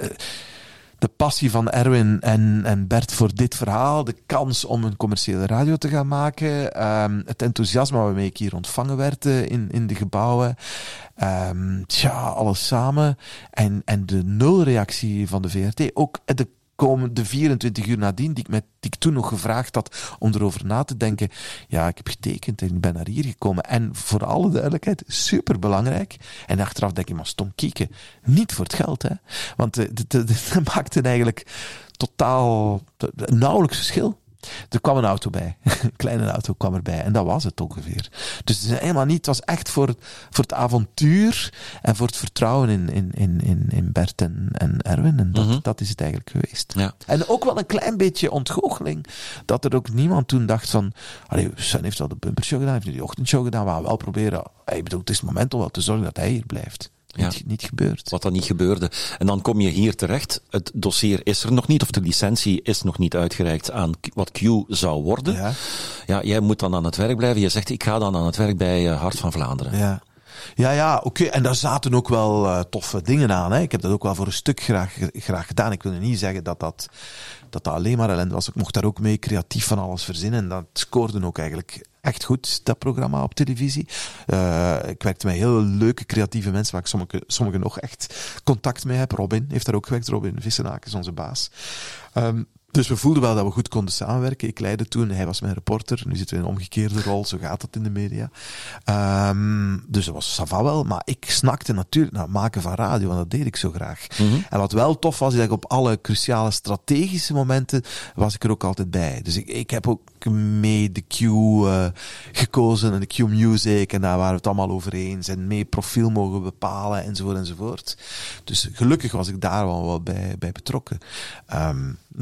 de passie van Erwin en, en Bert voor dit verhaal, de kans om een commerciële radio te gaan maken, um, het enthousiasme waarmee ik hier ontvangen werd uh, in, in de gebouwen, um, tja, alles samen. En, en de nulreactie van de VRT, ook de komen de 24 uur nadien, die ik, met, die ik toen nog gevraagd had om erover na te denken. Ja, ik heb getekend en ik ben naar hier gekomen. En voor alle duidelijkheid, super belangrijk. En achteraf denk ik, maar stom kieken. Niet voor het geld, hè. Want [laughs] dat maakte eigenlijk totaal nauwelijks verschil. Er kwam een auto bij. Een [laughs] kleine auto kwam erbij. En dat was het ongeveer. Dus het is helemaal niet. Het was echt voor, voor het avontuur en voor het vertrouwen in, in, in, in, Bert en, en Erwin. En dat, mm -hmm. dat is het eigenlijk geweest. Ja. En ook wel een klein beetje ontgoocheling. Dat er ook niemand toen dacht van. Allee, Sun heeft al de bumpershow gedaan, heeft nu die ochtendshow gedaan. We gaan wel proberen. Ik bedoel, het is het moment om wel te zorgen dat hij hier blijft. Niet, Ja. niet gebeurd. Wat dan niet gebeurde. En dan kom je hier terecht. Het dossier is er nog niet, of de licentie is nog niet uitgereikt aan wat Q zou worden. Ja. Ja, jij moet dan aan het werk blijven. Je zegt, ik ga dan aan het werk bij eh, Hart van Vlaanderen. Ja. Ja, ja, oké. En daar zaten ook wel eh, toffe dingen aan. Hè. Ik heb dat ook wel voor een stuk graag, graag gedaan. Ik wil nu niet zeggen dat dat, dat dat alleen maar ellende was. Ik mocht daar ook mee creatief van alles verzinnen. En dat scoorde ook eigenlijk echt goed, dat programma op televisie. Eh, ik werkte met heel leuke, creatieve mensen, waar ik sommige, sommige nog echt contact mee heb. Robin heeft daar ook gewerkt. Robin Vissenaak is onze baas. Ehm, dus we voelden wel dat we goed konden samenwerken. Ik leidde toen, hij was mijn reporter. Nu zitten we in een omgekeerde rol, zo gaat dat in de media. Ehm, dus dat was Sava wel, maar ik snakte natuurlijk naar het maken van radio en dat deed ik zo graag. En wat wel tof was, is dat ik op alle cruciale strategische momenten was ik er ook altijd bij. Dus ik, ik heb ook mee de Q eh, gekozen en de Q Music en daar waren we het allemaal over eens en mee profiel mogen bepalen enzovoort enzovoort. Dus gelukkig was ik daar wel, wel bij, bij betrokken.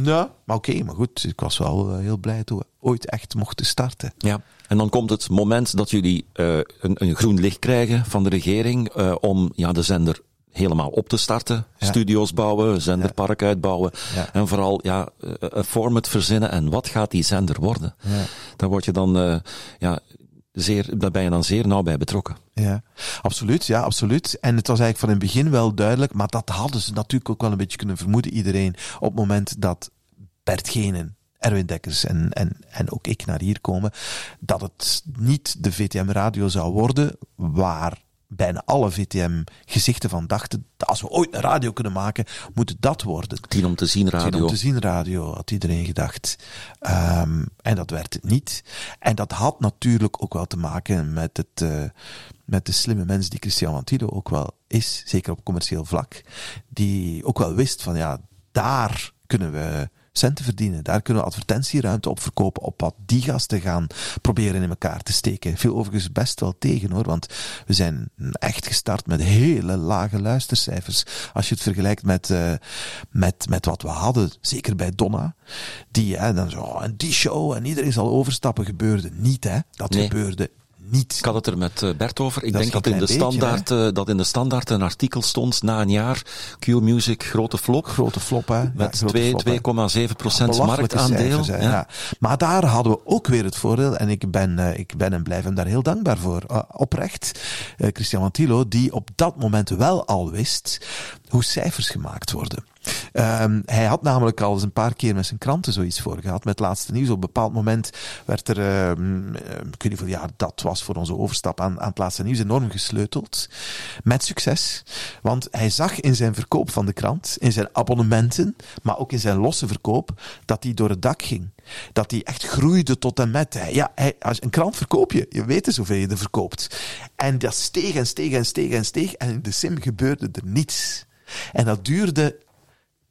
Ja, maar oké, maar goed, ik was wel eh, heel blij toen we ooit echt mochten starten. Ja. En dan komt het moment dat jullie eh, een, een groen licht krijgen van de regering om ja, de zender helemaal op te starten. Ja. Studio's bouwen, zenderpark uitbouwen. Ja. En vooral ja, eh, een format verzinnen. En wat gaat die zender worden? Ja. Daar word je dan, eh, ja, zeer, daar ben je dan zeer nauw bij betrokken. Ja, absoluut. Ja, absoluut. En het was eigenlijk van in het begin wel duidelijk, maar dat hadden ze natuurlijk ook wel een beetje kunnen vermoeden, iedereen, op het moment dat Bert Genen, Erwin Dekkers en, en, en ook ik naar hier komen, dat het niet de VTM radio zou worden waar bijna alle VTM-gezichten van dachten, als we ooit een radio kunnen maken, moet het dat worden. Tien om te zien Tien radio. om te zien radio, had iedereen gedacht. Ehm, en dat werd het niet. En dat had natuurlijk ook wel te maken met, het, eh, met de slimme mens die Christian Wantido ook wel is, zeker op commercieel vlak. Die ook wel wist van ja, daar kunnen we centen verdienen. Daar kunnen we advertentieruimte op verkopen, op wat die gasten gaan proberen in elkaar te steken. Viel overigens best wel tegen hoor, want we zijn echt gestart met hele lage luistercijfers. Als je het vergelijkt met, eh, met, met wat we hadden, zeker bij Donna, die hè, dan zo, oh, en die show en iedereen zal overstappen, gebeurde niet hè. Dat Nee. gebeurde niet. Ik had het er met eh, Bert over. Ik Dat denk dat in, de beetje, standaard, eh, dat in de standaard een artikel stond na een jaar. Q-Music, grote flop. Grote flop hè. Ja, Met hè. 2,7 procent marktaandeel. cijfers, Ja. ja. Maar daar hadden we ook weer het voordeel, en ik ben, eh, ik ben en blijf hem daar heel dankbaar voor, oprecht, eh, Christian Mantilo, die op dat moment wel al wist hoe cijfers gemaakt worden. Ehm, hij had namelijk al eens een paar keer met zijn kranten zoiets voor gehad, met het laatste nieuws. Op een bepaald moment werd er, eh, ik weet niet jaar dat was voor onze overstap aan, aan het laatste nieuws, enorm gesleuteld. Met succes. Want hij zag in zijn verkoop van de krant, in zijn abonnementen, maar ook in zijn losse verkoop, dat die door het dak ging. Dat die echt groeide tot en met. Hij- Ja, hij, als een krant verkoop je. Je weet dus hoeveel je er verkoopt. En dat steeg en steeg en steeg en steeg. En in de sim gebeurde er niets. En dat duurde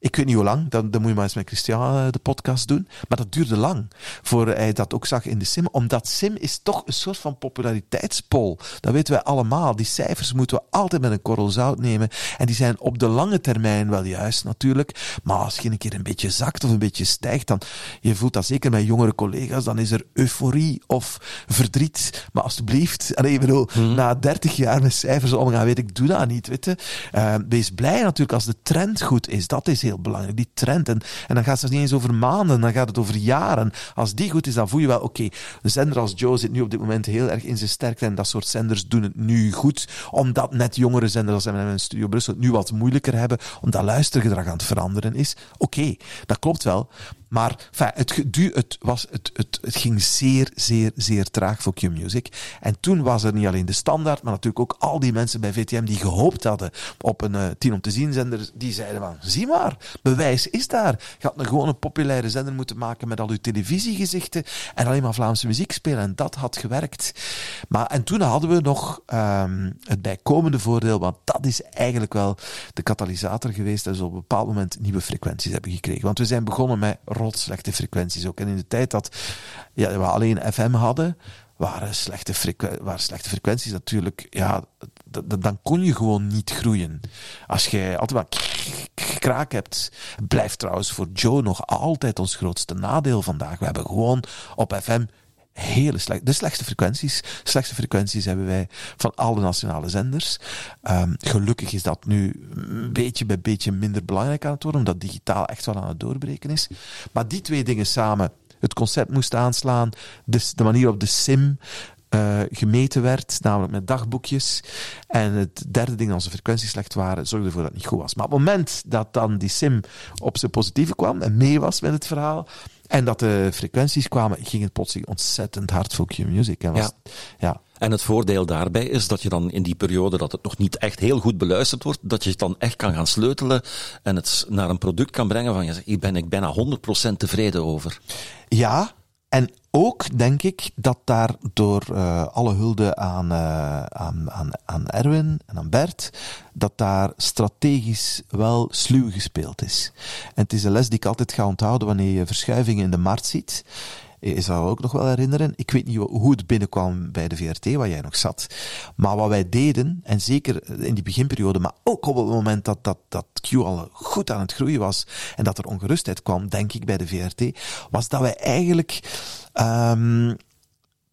ik weet niet hoe lang, dan, dan moet je maar eens met Christian eh, de podcast doen. Maar dat duurde lang, voor hij dat ook zag in de sim. Omdat sim is toch een soort van populariteitspol. Dat weten wij allemaal. Die cijfers moeten we altijd met een korrel zout nemen. En die zijn op de lange termijn wel juist natuurlijk. Maar als je een keer een beetje zakt of een beetje stijgt, dan je voelt dat zeker met jongere collega's, dan is er euforie of verdriet. Maar alsjeblieft, ik bedoel, na 30 jaar met cijfers omgaan, weet ik, doe dat niet, weet je. Eh, wees blij natuurlijk als de trend goed is. Dat is heel belangrijk, die trend. En, dan gaat het niet eens over maanden, dan gaat het over jaren. Als die goed is, dan voel je wel, oké, een zender als Joe zit nu op dit moment heel erg in zijn sterkte en dat soort zenders doen het nu goed, omdat net jongere zenders als in Studio Brussel het nu wat moeilijker hebben, omdat luistergedrag aan het veranderen is. Oké, dat klopt wel. Maar enfin, het, het, was, het, het, het ging zeer, zeer, zeer traag voor Q-Music. En toen was er niet alleen de standaard, maar natuurlijk ook al die mensen bij VTM die gehoopt hadden op een eh, tien om te zien zender. Die zeiden van, zie maar, bewijs is daar. Je had een gewone populaire zender moeten maken met al uw televisiegezichten en alleen maar Vlaamse muziek spelen. En dat had gewerkt. Maar, en toen hadden we nog ehm, het bijkomende voordeel, want dat is eigenlijk wel de katalysator geweest, dat we op een bepaald moment nieuwe frequenties hebben gekregen. Want we zijn begonnen met rotslechte frequenties ook. En in de tijd dat ja, we alleen FM hadden, waren slechte, waren slechte frequenties natuurlijk, ja, dan kon je gewoon niet groeien. Als je altijd maar kraak hebt, blijft trouwens voor Joe nog altijd ons grootste nadeel vandaag. We hebben gewoon op FM hele slecht. De slechtste frequenties. slechtste frequenties hebben wij van alle nationale zenders. Um, gelukkig is dat nu beetje bij beetje minder belangrijk aan het worden, omdat digitaal echt wel aan het doorbreken is. Maar die twee dingen samen, het concept moest aanslaan, dus de manier op de sim, uh, gemeten werd, namelijk met dagboekjes. En het derde ding, als de frequenties slecht waren, zorgde ervoor dat het niet goed was. Maar op het moment dat dan die sim op zijn positieve kwam en mee was met het verhaal, en dat de frequenties kwamen, ging het plotseling ontzettend hard voor Q-Music. En, ja. ja. en het voordeel daarbij is dat je dan in die periode dat het nog niet echt heel goed beluisterd wordt, dat je het dan echt kan gaan sleutelen en het naar een product kan brengen van, hier ben ik bijna 100% tevreden over. Ja, en ook denk ik dat daar door uh, alle hulde aan, uh, aan, aan, aan Erwin en aan Bert, dat daar strategisch wel sluw gespeeld is. En het is een les die ik altijd ga onthouden wanneer je verschuivingen in de markt ziet. Je zou ook nog wel herinneren. Ik weet niet hoe het binnenkwam bij de VRT, waar jij nog zat. Maar wat wij deden, en zeker in die beginperiode, maar ook op het moment dat, dat, dat Q al goed aan het groeien was en dat er ongerustheid kwam, denk ik, bij de VRT, was dat wij eigenlijk um,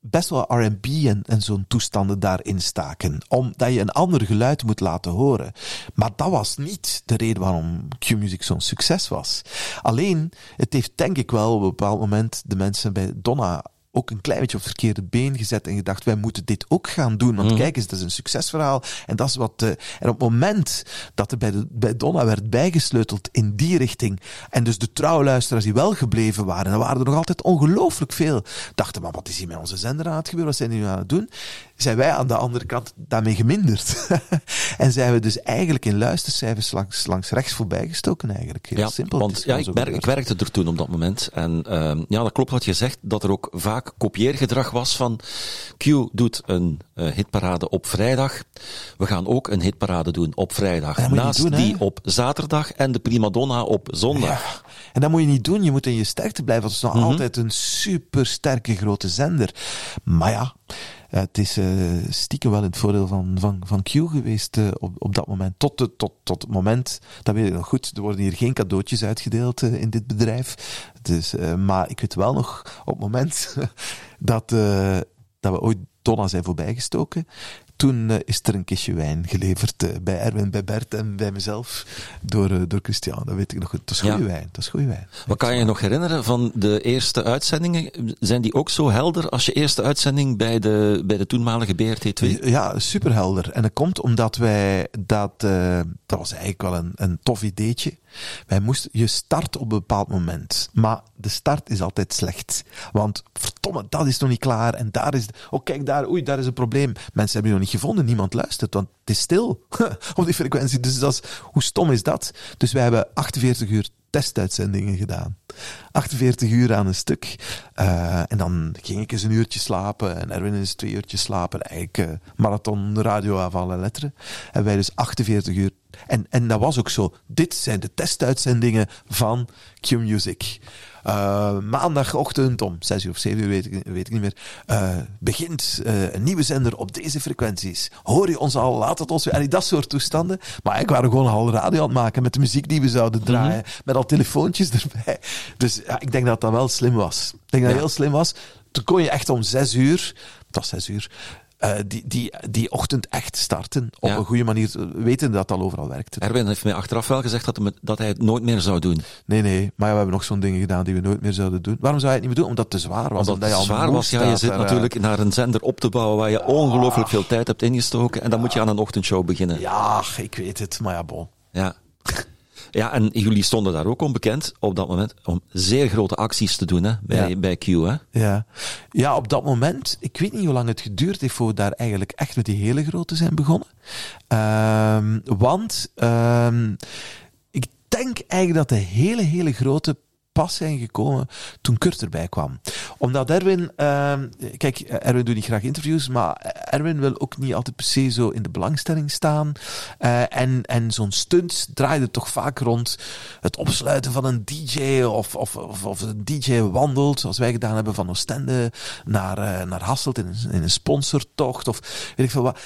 best wel R&B en, en zo'n toestanden daarin staken. Omdat je een ander geluid moet laten horen. Maar dat was niet de reden waarom Q-Music zo'n succes was. Alleen, het heeft denk ik wel op een bepaald moment de mensen bij Donna ook een klein beetje op het verkeerde been gezet en gedacht, wij moeten dit ook gaan doen. Want mm. kijk eens, dat is een succesverhaal. En dat is wat. Uh, en op het moment dat er bij, de, bij Donna werd bijgesleuteld in die richting, en dus de trouwluisteraars die wel gebleven waren, dan waren er nog altijd ongelooflijk veel. Dachten, maar wat is hier met onze zender aan het gebeuren? Wat zijn die nu aan het doen? zijn wij aan de andere kant daarmee geminderd. [laughs] en zijn we dus eigenlijk in luistercijfers langs, langs rechts voorbij gestoken eigenlijk. Heel ja, simpel. Want ja, ik, ik, werkte er toen op dat moment. En uh, ja, dat klopt wat je zegt, dat er ook vaak kopieergedrag was van Q doet een uh, hitparade op vrijdag. We gaan ook een hitparade doen op vrijdag. Naast doen, die op zaterdag en de primadonna op zondag. Ja. En dat moet je niet doen. Je moet in je sterkte blijven. Want het is nog mm -hmm. altijd een super sterke grote zender. Maar ja, ja, het is uh, stiekem wel in het voordeel van, van, van Q geweest uh, op, op dat moment. Tot, de, tot, tot het moment, dat weet ik nog goed, er worden hier geen cadeautjes uitgedeeld uh, in dit bedrijf. Dus, maar ik weet wel nog op het moment [laughs] dat, dat we ooit Donna zijn voorbijgestoken toen uh, is er een kistje wijn geleverd uh, bij Erwin, bij Bert en bij mezelf door, uh, door Christian. Dat weet ik nog goed. Dat is goede ja. wijn. Dat is goede wijn. Wat kan je je nog herinneren van de eerste uitzendingen? Zijn die ook zo helder als je eerste uitzending bij de, bij de toenmalige BRT2? Ja, superhelder. En dat komt omdat wij dat, dat was eigenlijk wel een, een tof ideetje. Wij moesten, je start op een bepaald moment. Maar de start is altijd slecht. Want verdomme, dat is nog niet klaar. En daar is, oh kijk daar, oei, daar is een probleem. Mensen hebben je nog niet gevonden, niemand luistert. Want het is stil [laughs] op die frequentie. Dus dat is, hoe stom is dat? Dus wij hebben 48 uur testuitzendingen gedaan. 48 uur aan een stuk. Uh, en dan ging ik eens een uurtje slapen en Erwin eens twee uurtjes slapen. Eigenlijk uh, marathon radio letteren. En wij dus 48 uur. En, en dat was ook zo. Dit zijn de testuitzendingen van Q-Music. Uh, maandagochtend om 6 uur of 7 uur, weet ik, weet ik niet meer, uh, begint uh, een nieuwe zender op deze frequenties. Hoor je ons al? Laat het ons weer. En dat soort toestanden. Maar ik waren gewoon al radio aan het maken met de muziek die we zouden draaien. Mm -hmm. Met al telefoontjes [laughs] erbij. Dus ja, ik denk dat dat wel slim was. Ik denk dat het heel slim was. Toen kon je echt om 6 uur, dat was 6 uur, uh, die, die, die ochtend echt starten. Op ja. een goede manier, weten dat dat al overal werkte. Erwin heeft mij achteraf wel gezegd dat, hij, dat hij het nooit meer zou doen. Nee, nee, maar ja, we hebben nog zo'n dingen gedaan die we nooit meer zouden doen. Waarom zou je het niet meer doen? Omdat het te zwaar was. Omdat het te zwaar was, ja. Je zit natuurlijk naar een zender op te bouwen waar je ongelooflijk veel tijd hebt ingestoken. En dan moet je aan een ochtendshow beginnen. Ja, ik weet het, maar ja, bon. Ja. Ja, en jullie stonden daar ook onbekend op dat moment om zeer grote acties te doen hè, bij, ja. bij Q. Hè? Ja. ja, op dat moment, ik weet niet hoe lang het geduurd heeft voor daar eigenlijk echt met die hele grote zijn begonnen. Um, want um, ik denk eigenlijk dat de hele, hele grote pas zijn gekomen toen Kurt erbij kwam. Omdat Erwin, uh, kijk, Erwin doet niet graag interviews, maar Erwin wil ook niet altijd per se zo in de belangstelling staan. Uh, en en zo'n stunt draaide toch vaak rond het opsluiten van een DJ of, of, of, een DJ wandelt, zoals wij gedaan hebben van Oostende naar, uh, naar Hasselt in een sponsortocht of weet ik veel wat.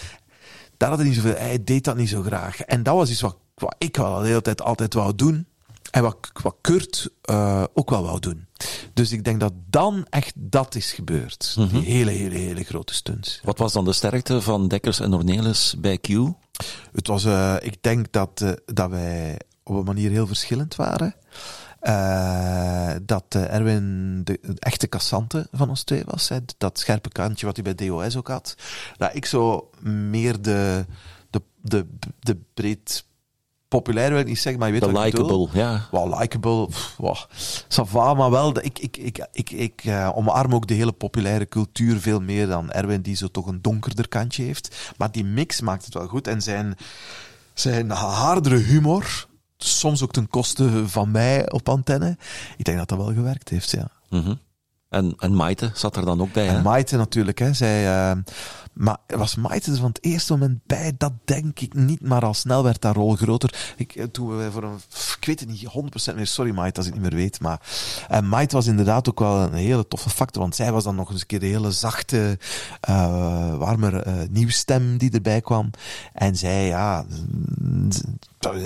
Daar had hij niet zoveel, hij deed dat niet zo graag. En dat was iets wat, wat ik wel de hele tijd altijd wou doen. En wat, wat Kurt uh, ook wel wou doen. Dus ik denk dat dan echt dat is gebeurd. Die Mhm. hele, hele, hele grote stunts. Wat was dan de sterkte van Dekkers en Ornelis bij Q? Het was, uh, ik denk dat, uh, dat wij op een manier heel verschillend waren. Uh, dat Erwin de, de, echte kassante van ons twee was. Hè. Dat scherpe kantje wat hij bij DOS ook had. Dat ik zo meer de, de, de, de breed populair wil ik niet zeggen, maar je weet de wat likable, ja. Wel, likable, wow. Sava, maar wel, ik, ik, ik, ik, ik uh, omarm ook de hele populaire cultuur veel meer dan Erwin, die zo toch een donkerder kantje heeft. Maar die mix maakt het wel goed. En zijn, zijn hardere humor, soms ook ten koste van mij op antenne, ik denk dat dat wel gewerkt heeft, ja. Mm -hmm. En, en Maite zat er dan ook bij, en hè? Maite natuurlijk, hè. Zij, uh, maar was Maite er van het eerste moment bij? Dat denk ik niet, maar al snel werd dat rol groter. Ik, toen we voor een, ik weet het niet 100% meer, sorry Maite als ik het niet meer weet, maar en Maite was inderdaad ook wel een hele toffe factor, want zij was dan nog eens een keer de hele zachte, uh, warmer uh, nieuwstem die erbij kwam. En zij, ja,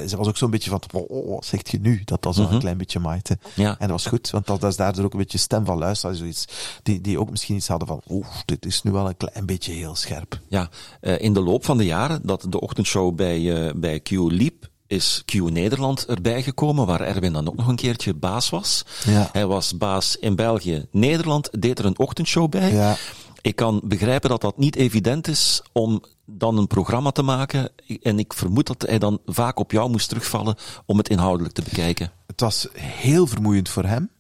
ze was ook zo'n beetje van, oh, oh, wat zegt je nu? Dat wel mm -hmm. een klein beetje Maite. Ja. En dat was goed, want dat, dat is daardoor ook een beetje stem van luisteraars, zoiets, die, die ook misschien iets hadden van, oeh, dit is nu wel een klein beetje heel scherp. Ja, uh, in de loop van de jaren dat de ochtendshow bij, uh, bij Q liep, is Q Nederland erbij gekomen, waar Erwin dan ook nog een keertje baas was. Ja. Hij was baas in België. Nederland deed er een ochtendshow bij. Ja. Ik kan begrijpen dat dat niet evident is om dan een programma te maken. En ik vermoed dat hij dan vaak op jou moest terugvallen om het inhoudelijk te bekijken. Het was heel vermoeiend voor hem.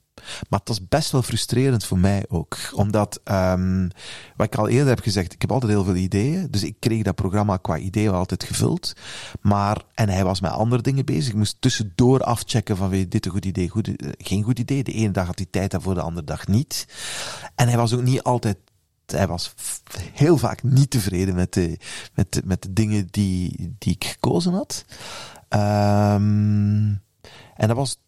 Maar het was best wel frustrerend voor mij ook. Omdat, um, wat ik al eerder heb gezegd, ik heb altijd heel veel ideeën. Dus ik kreeg dat programma qua ideeën altijd gevuld. Maar, en hij was met andere dingen bezig. Ik moest tussendoor afchecken van, weet je, dit een goed idee, goed, geen goed idee. De ene dag had hij tijd daarvoor, de andere dag niet. En hij was ook niet altijd hij was heel vaak niet tevreden met de, met de, met de dingen die, die ik gekozen had. Um, en dat was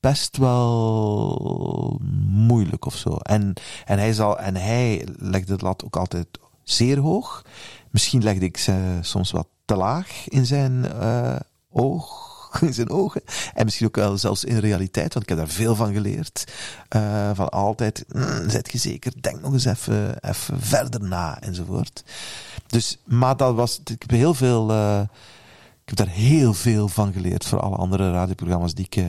best wel moeilijk of zo. En, en, hij, zal, en hij legde de lat ook altijd zeer hoog. Misschien legde ik ze soms wat te laag in zijn uh, oog. [laughs] In zijn ogen. En misschien ook wel zelfs in realiteit, want ik heb daar veel van geleerd. Uh, van altijd, mm, zet je zeker, denk nog eens even, even verder na, enzovoort. Dus, maar dat was, ik heb heel veel, uh, ik heb daar heel veel van geleerd voor alle andere radioprogramma's die ik uh,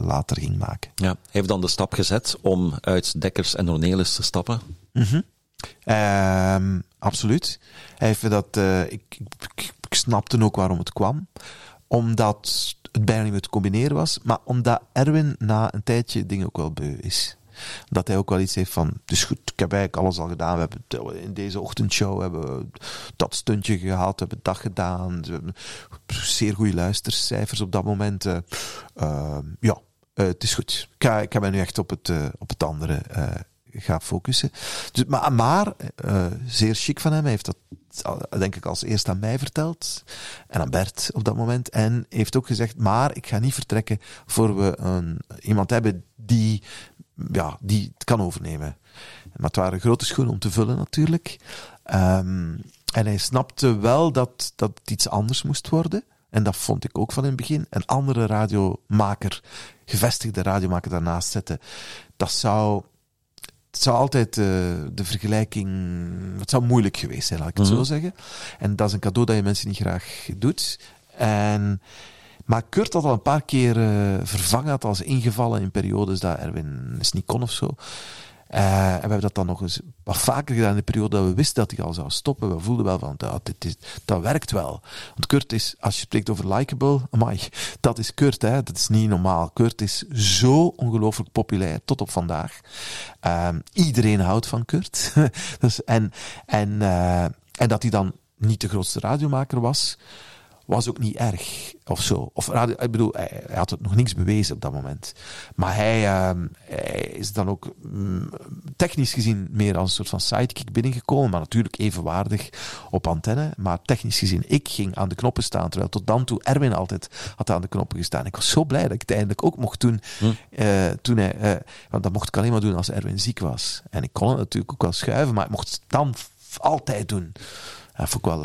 later ging maken. Ja, hij heeft dan de stap gezet om uit Dekkers en Ornelis te stappen? Mm -hmm. uh, absoluut. Hij heeft dat, uh, ik, ik, ik, snapte ook waarom het kwam. Omdat het bijna niet meer te combineren was, maar omdat Erwin na een tijdje dingen ook wel beu is. Dat hij ook wel iets heeft van, is goed, ik heb eigenlijk alles al gedaan. We hebben in deze ochtendshow hebben dat stuntje gehad, we hebben dat gedaan. Zeer goede luistercijfers op dat moment. Uh, uh, ja, uh, het is goed. Ik ga, ik nu echt op het, op het andere ga focussen. Dus, maar maar zeer chic van hem. Hij heeft dat denk ik als eerst aan mij verteld. En aan Bert op dat moment. En heeft ook gezegd, maar ik ga niet vertrekken voor we een, iemand hebben die, ja, die het kan overnemen. Maar het waren grote schoenen om te vullen natuurlijk. Um, en hij snapte wel dat, dat het iets anders moest worden. En dat vond ik ook van in het begin. Een andere radiomaker, gevestigde radiomaker daarnaast zetten. Dat zou het zou altijd uh, de vergelijking. Het zou moeilijk geweest zijn, laat ik het Mhm. zo zeggen. En dat is een cadeau dat je mensen niet graag doet. En, maar Kurt had al een paar keer uh, vervangen, had als ingevallen in periodes dat Erwin kon of zo. Uh, en we hebben dat dan nog eens wat vaker gedaan in de periode dat we wisten dat hij al zou stoppen. We voelden wel van, dat, dit is, dat werkt wel. Want Kurt is, als je spreekt over likable, amai, dat is Kurt, hè. dat is niet normaal. Kurt is zo ongelooflijk populair, tot op vandaag. Um, iedereen houdt van Kurt. [laughs] dus, en, en, uh, en dat hij dan niet de grootste radiomaker was, was ook niet erg of zo. Of ik bedoel, hij, hij, had het nog niks bewezen op dat moment. Maar hij, uh, hij is dan ook mm, technisch gezien meer als een soort van sidekick binnengekomen, maar natuurlijk evenwaardig op antenne. Maar technisch gezien, ik ging aan de knoppen staan, terwijl tot dan toe Erwin altijd had aan de knoppen gestaan. Ik was zo blij dat ik het eindelijk ook mocht doen. Hm. Uh, toen hij, uh, want dat mocht ik alleen maar doen als Erwin ziek was. En ik kon het natuurlijk ook wel schuiven, maar ik mocht het dan altijd doen. Dat vond ik wel,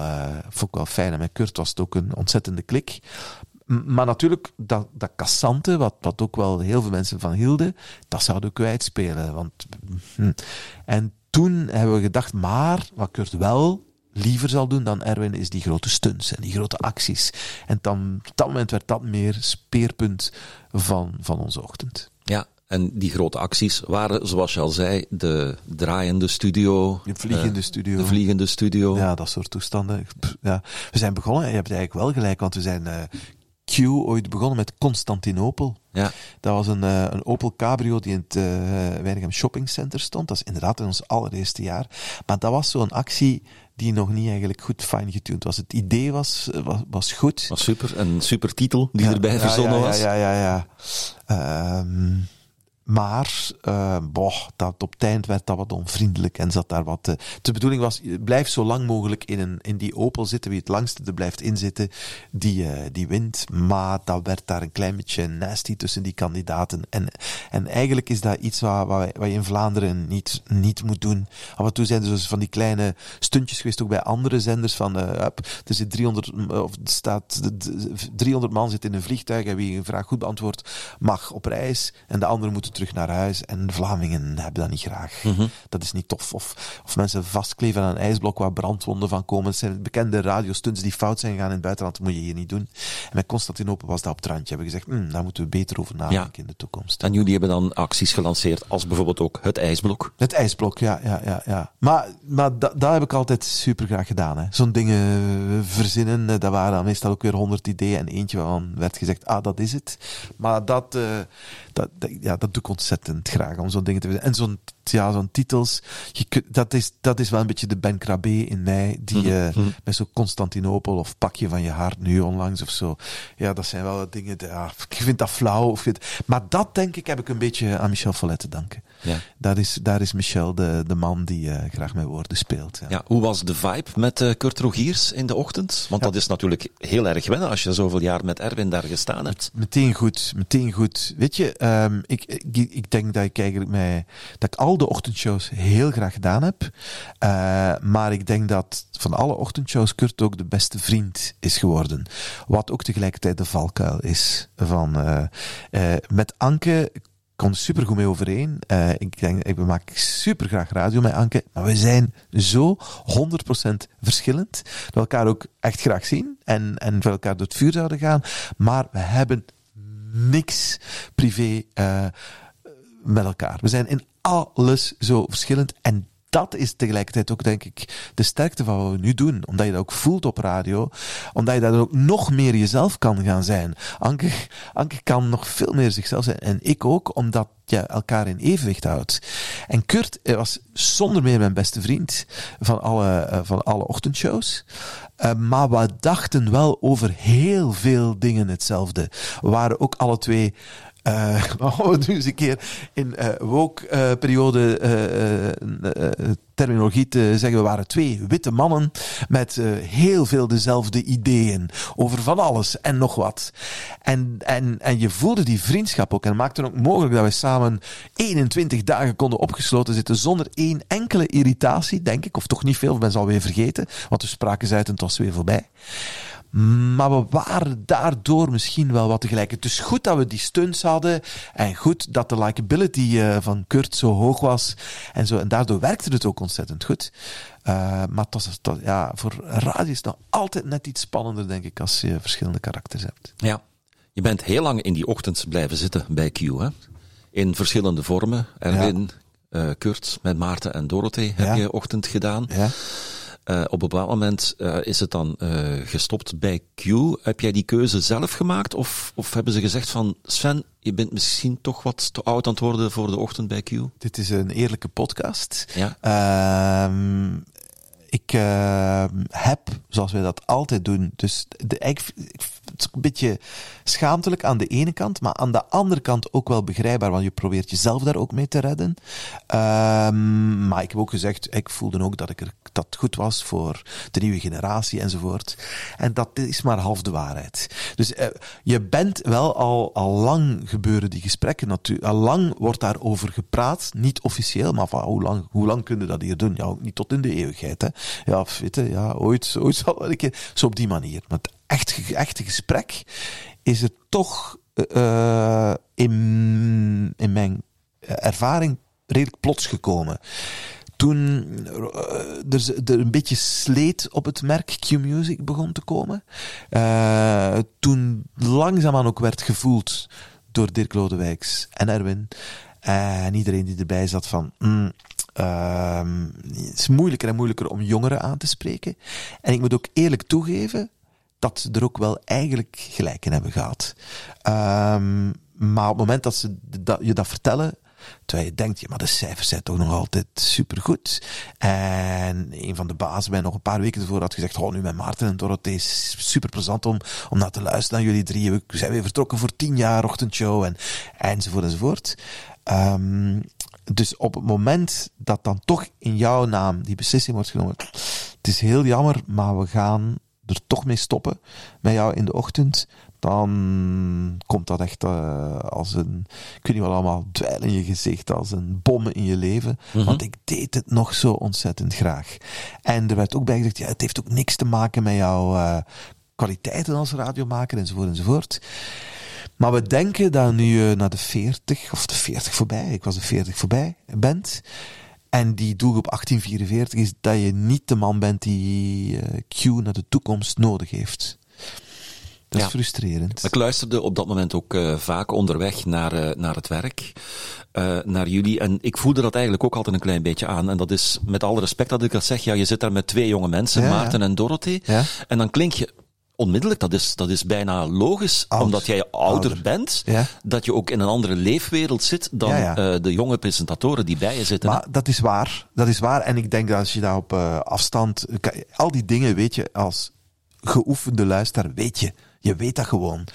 ik wel fijn. En met Kurt was het ook een ontzettende klik. Maar natuurlijk, dat, dat cassante, wat, wat ook wel heel veel mensen van hielden, dat zouden we kwijtspelen. Want, hm. En toen hebben we gedacht, maar wat Kurt wel liever zal doen dan Erwin, is die grote stunts en die grote acties. En dan, op dat moment werd dat meer speerpunt van, van onze ochtend. Ja, en die grote acties waren, zoals je al zei, de draaiende studio. De vliegende eh, studio. De vliegende studio. Ja, dat soort toestanden. Ja. We zijn begonnen, en je hebt eigenlijk wel gelijk, want we zijn eh, Q ooit begonnen met Constantinopel. Ja. Dat was een, eh, een Opel Cabrio die in het uh, Weinigem Shopping Center stond. Dat is inderdaad in ons allereerste jaar. Maar dat was zo'n actie die nog niet eigenlijk goed fine-getuned was. Het idee was, was, was goed. Was super. Een super titel die Ja, erbij ja, verzonnen was. Ja, ja, ja. ja. Ehm, maar, eh, boh, dat, op het eind werd dat wat onvriendelijk en zat daar wat... eh, de bedoeling was, blijf zo lang mogelijk in, een, in die Opel zitten. Wie het langste er blijft inzitten, die, eh, die wint. Maar dat werd daar een klein beetje nasty tussen die kandidaten. En, en eigenlijk is dat iets wat, wat, je in Vlaanderen niet, niet moet doen. Af en toe zijn er dus van die kleine stuntjes geweest, ook bij andere zenders, van eh, er zit 300, m- of staat d- d- 300 man zit in een vliegtuig en wie een vraag goed beantwoordt, mag op reis en de anderen moeten terug naar huis. En Vlamingen hebben dat niet graag. Dat is niet tof. Of, of mensen vastkleven aan een ijsblok waar brandwonden van komen. Het zijn bekende radiostunts die fout zijn gegaan in het buitenland. Dat moet je hier niet doen. En met Constantinopel was dat op het randje. Hebben gezegd, hm, daar moeten we beter over nadenken in de toekomst. En jullie hebben dan acties gelanceerd als bijvoorbeeld ook het ijsblok. Het ijsblok, ja, ja, ja. ja. Maar, maar dat, dat heb ik altijd super graag gedaan. hè. Zo'n dingen eh, verzinnen, eh, dat waren dan meestal ook weer honderd ideeën. En eentje waarvan werd gezegd, ah, dat is het. Maar dat, eh, dat, dat- ja, dat doe ik ontzettend graag, om zo'n dingen te verzinnen. En zo'n ja, zo'n titels, je kunt, dat, is, dat is wel een beetje de Ben Krabbe in mij, die eh, met zo'n Constantinopel of Pakje van je hart nu onlangs of zo. Ja, dat zijn wel dingen, ja, ik vind dat flauw. Of maar dat, denk ik, heb ik een beetje aan Michel Follet te danken. Ja. Daar is, daar is Michel de, de man die eh, graag met woorden speelt. Ja. Ja, hoe was de vibe met eh, Kurt Rogiers in de ochtend? Want dat is natuurlijk heel erg wennen als je zoveel jaar met Erwin daar gestaan hebt. Meteen goed, meteen goed. Weet je, ehm, ik, ik, ik denk dat ik eigenlijk mij, dat ik al de ochtendshows heel graag gedaan heb. Eh, maar ik denk dat van alle ochtendshows Kurt ook de beste vriend is geworden. Wat ook tegelijkertijd de valkuil is van, met Anke kon super goed mee overeen. Eh, ik denk, ik maak super graag radio met Anke, maar we zijn zo 100% verschillend. We elkaar ook echt graag zien en, en voor elkaar door het vuur zouden gaan. Maar we hebben niks privé eh, met elkaar. We zijn in alles zo verschillend en dat is tegelijkertijd ook, denk ik, de sterkte van wat we nu doen. Omdat je dat ook voelt op radio. Omdat je daar ook nog meer jezelf kan gaan zijn. Anke, Anke kan nog veel meer zichzelf zijn. En ik ook, omdat je elkaar in evenwicht houdt. En Kurt was zonder meer mijn beste vriend van alle, eh, van alle ochtendshows. Eh, maar we dachten wel over heel veel dingen hetzelfde. We waren ook alle twee [laughs] oh, nu eens een keer in eh, terminologie te zeggen. We waren twee witte mannen met heel veel dezelfde ideeën over van alles en nog wat. En, en, en je voelde die vriendschap ook. En maakte ook mogelijk dat we samen 21 dagen konden opgesloten zitten zonder één enkele irritatie, denk ik. Of toch niet veel, ik ben ze alweer vergeten. Want we spraken ze uit en het was weer voorbij. Maar we waren daardoor misschien wel wat tegelijk. Het is goed dat we die stunts hadden. En goed dat de likability eh, van Kurt zo hoog was. En, zo, en daardoor werkte het ook ontzettend goed. Eh, maar het was- ja, voor radio is het nog altijd net iets spannender, denk ik, als je verschillende karakters hebt. Ja. Je bent heel lang in die ochtend blijven zitten bij Q, hè? In verschillende vormen. Erwin, eh, Kurt, met Maarten en Dorothee heb Ja. je ochtend gedaan. Ja. Eh, op een bepaald moment eh, is het dan eh, gestopt bij Q. Heb jij die keuze zelf gemaakt? Of, of hebben ze gezegd van Sven, je bent misschien toch wat te oud aan het worden voor de ochtend bij Q? Dit is een eerlijke podcast. Ja. Ehm, ik ehm, heb, zoals wij dat altijd doen, dus de, ik, ik- het is een beetje schaamtelijk aan de ene kant, maar aan de andere kant ook wel begrijpbaar, want je probeert jezelf daar ook mee te redden. Ehm, maar ik heb ook gezegd, ik voelde ook dat ik er, dat goed was voor de nieuwe generatie enzovoort. En dat is maar half de waarheid. Dus eh, je bent wel al, al lang gebeuren die gesprekken natuurlijk. Al lang wordt daarover gepraat, niet officieel, maar van hoe lang, hoe lang kunnen dat hier doen? Ja, ook niet tot in de eeuwigheid. Hè? Ja, weet je, ja, ooit, ooit zal wel een keer. Zo op die manier. Maar echt, echte gesprek, is er toch uh, in, in mijn ervaring redelijk plots gekomen. Toen er, er een beetje sleet op het merk Q-Music begon te komen. Uh, toen langzaamaan ook werd gevoeld door Dirk Lodewijks en Erwin. En iedereen die erbij zat van... Mm, uh, het is moeilijker en moeilijker om jongeren aan te spreken. En ik moet ook eerlijk toegeven dat ze er ook wel eigenlijk gelijk in hebben gehad. Um, maar op het moment dat ze je dat vertellen, Terwijl je denkt, ja, maar de cijfers zijn toch nog altijd supergoed. En een van de bazen mij nog een paar weken ervoor had gezegd, oh, nu met Maarten en Dorothee is super plezant om, om naar te luisteren naar jullie drie. We zijn weer vertrokken voor tien jaar ochtendshow en enzovoort enzovoort. Um, dus op het moment dat dan toch in jouw naam die beslissing wordt genomen, het is heel jammer, maar we gaan er toch mee stoppen met jou in de ochtend, dan komt dat echt uh, als een, ik weet niet wat allemaal, dweil in je gezicht, als een bom in je leven. Mm Want ik deed het nog zo ontzettend graag. En er werd ook bij gezegd, ja, het heeft ook niks te maken met jouw uh, kwaliteiten als radiomaker, enzovoort, enzovoort. Maar we denken dat nu je naar de 40, of de 40 voorbij, ik was de 40 voorbij, bent. En die doelgroep 1844 is dat je niet de man bent die uh, Q naar de toekomst nodig heeft. Dat is ja. frustrerend. Ik luisterde op dat moment ook uh, vaak onderweg naar, uh, naar het werk, uh, naar jullie. En ik voelde dat eigenlijk ook altijd een klein beetje aan. En dat is met alle respect dat ik dat zeg. Ja, je zit daar met twee jonge mensen, ja, Maarten ja. en Dorothee. En dan klink je onmiddellijk, dat is, dat is bijna logisch, Oud. omdat jij ouder, ouder. bent, ja. dat je ook in een andere leefwereld zit dan ja, ja. Uh, de jonge presentatoren die bij je zitten. Maar dat is waar, dat is waar. En ik denk dat als je daar op uh, afstand, al die dingen weet je als geoefende luisteraar, weet je. Je weet dat gewoon.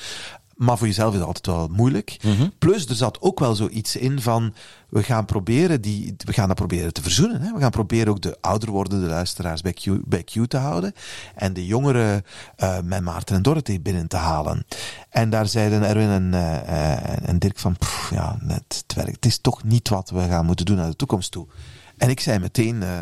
Maar voor jezelf is het altijd wel moeilijk. Mhm. Mm -hmm. Plus, er zat ook wel zoiets in van, we gaan proberen die, we gaan dat proberen te verzoenen. Hè? We gaan proberen ook de ouder wordende luisteraars bij Q, bij Q te houden. En de jongeren uh, met Maarten en Dorothy binnen te halen. En daar zeiden Erwin en, uh, en Dirk van, pff, ja, net, het werkt. Het is toch niet wat we gaan moeten doen naar de toekomst toe. En ik zei meteen, uh,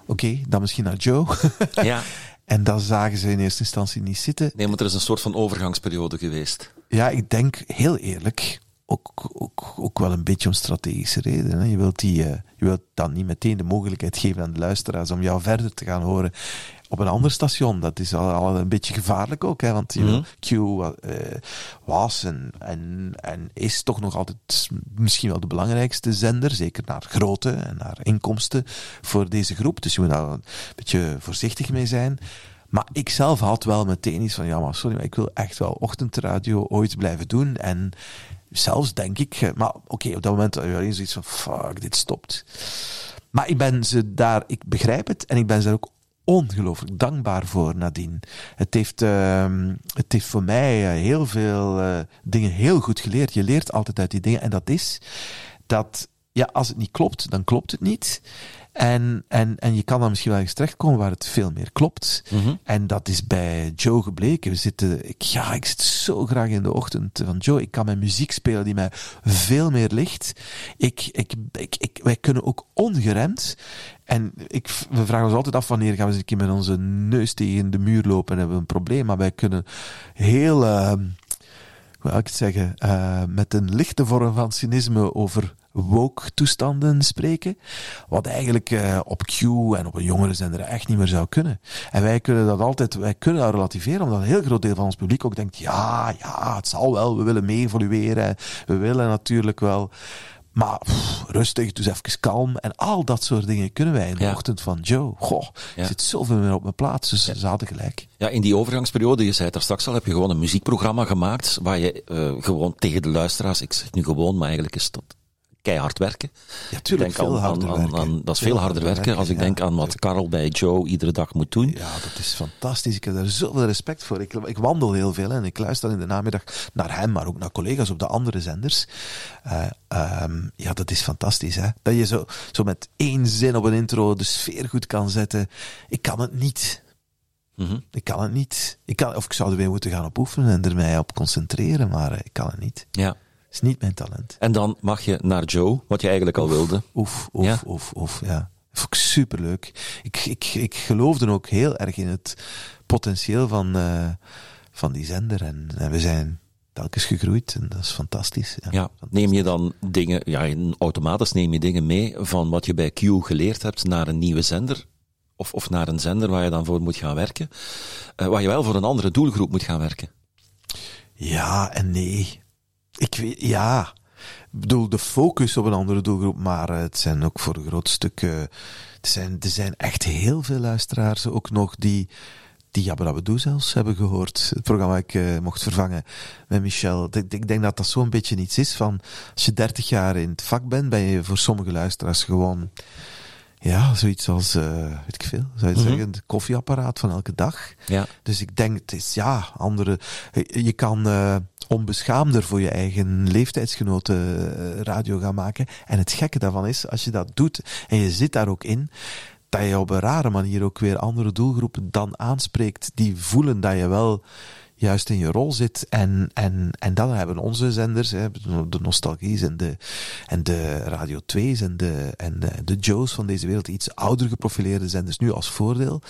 oké, okay, dan misschien naar Joe. [laughs] ja. En dat zagen ze in eerste instantie niet zitten. Nee, want er is een soort van overgangsperiode geweest. Ja, ik denk heel eerlijk, ook, ook, ook wel een beetje om strategische redenen. Je wilt, die, uh, je wilt dan niet meteen de mogelijkheid geven aan de luisteraars om jou verder te gaan horen op een ander station. Dat is al, al een beetje gevaarlijk ook, hè, want Mhm. mm -hmm. Q uh, was en, en, en is toch nog altijd misschien wel de belangrijkste zender, zeker naar grootte en naar inkomsten voor deze groep. Dus je moet daar een beetje voorzichtig mee zijn. Maar ik zelf had wel meteen iets van, ja maar sorry, maar ik wil echt wel ochtendradio ooit blijven doen. En zelfs denk ik, maar oké, op dat moment had je zoiets van, fuck, dit stopt. Maar ik ben ze daar, ik begrijp het en ik ben ze daar ook ongelooflijk dankbaar voor nadien. Het heeft, uh, het heeft voor mij uh, heel veel uh, dingen heel goed geleerd. Je leert altijd uit die dingen en dat is dat, ja, als het niet klopt, dan klopt het niet. En, en, en je kan dan misschien wel eens terechtkomen waar het veel meer klopt. Mm -hmm. En dat is bij Joe gebleken. We zitten, ik, ja, ik zit zo graag in de ochtend van Joe. Ik kan mijn muziek spelen die mij veel meer ligt. Ik, ik, ik, ik, wij kunnen ook ongeremd. En ik, we vragen ons altijd af wanneer gaan we eens een keer met onze neus tegen de muur lopen en hebben we een probleem. Maar wij kunnen heel, uh, hoe wil ik het zeggen, uh, met een lichte vorm van cynisme over woke-toestanden spreken. Wat eigenlijk uh, op Q en op een jongerenzender echt niet meer zou kunnen. En wij kunnen dat altijd, wij kunnen dat relativeren, omdat een heel groot deel van ons publiek ook denkt, ja, ja, het zal wel, we willen mee evolueren, we willen natuurlijk wel. Maar pff, rustig, dus even kalm. En al dat soort dingen kunnen wij in de Ja. ochtend van Joe. Goh, Ja. zit zoveel meer op mijn plaats. Dus ze hadden gelijk. Ja, in die overgangsperiode, je zei het daar straks al, heb je gewoon een muziekprogramma gemaakt waar je eh, gewoon tegen de luisteraars, ik zeg nu gewoon, maar eigenlijk is dat keihard werken. Ja, tuurlijk, veel aan, harder aan, werken. aan- dat is Veel veel harder werken, als ik denk aan wat Karel bij Joe iedere dag moet doen. Ja, dat is fantastisch. Ik heb daar zoveel respect voor. Ik, ik wandel heel veel en ik luister in de namiddag naar hem, maar ook naar collega's op de andere zenders. Uh, um, ja, dat is fantastisch. Hè? Dat je zo, zo met één zin op een intro de sfeer goed kan zetten. Ik kan het niet. Mhm. Ik kan het niet. Ik kan, of ik zou er weer moeten gaan op oefenen en er mij op concentreren, maar uh, ik kan het niet. Ja. Is niet mijn talent. En dan mag je naar Joe, wat je eigenlijk al wilde. Oef, oef, Ja. oef, oef, ja. Vond ik superleuk. Ik, ik, ik geloofde ook heel erg in het potentieel van, uh, van die zender. En, en, we zijn telkens gegroeid en dat is fantastisch. Ja, ja neem je dan dingen, ja, automatisch neem je dingen mee van wat je bij Q geleerd hebt naar een nieuwe zender? Of, of naar een zender waar je dan voor moet gaan werken? Uh, waar je wel voor een andere doelgroep moet gaan werken? Ja en nee. Ik weet, ja. Ik bedoel, de focus op een andere doelgroep, maar het zijn ook voor een groot stuk. Er, zijn, er zijn echt heel veel luisteraars ook nog die die Jabba Doe zelfs hebben gehoord. Het programma ik uh, mocht vervangen met Michel. Ik, ik denk dat dat zo'n beetje iets is van, als je dertig jaar in het vak bent, ben je voor sommige luisteraars gewoon, ja, zoiets als, uh, weet ik veel, zou je mm -hmm. zeggen, het koffieapparaat van elke dag. Ja. Dus ik denk, het is, ja, andere, je kan uh, onbeschaamder voor je eigen leeftijdsgenoten radio gaan maken. En het gekke daarvan is, als je dat doet en je zit daar ook in, dat je op een rare manier ook weer andere doelgroepen dan aanspreekt, die voelen dat je wel juist in je rol zit. En, en, en dan hebben onze zenders, hè, de Nostalgie's en de, en de Radio 2's en de, en de, de Joe's van deze wereld, iets ouder geprofileerde zenders, nu als voordeel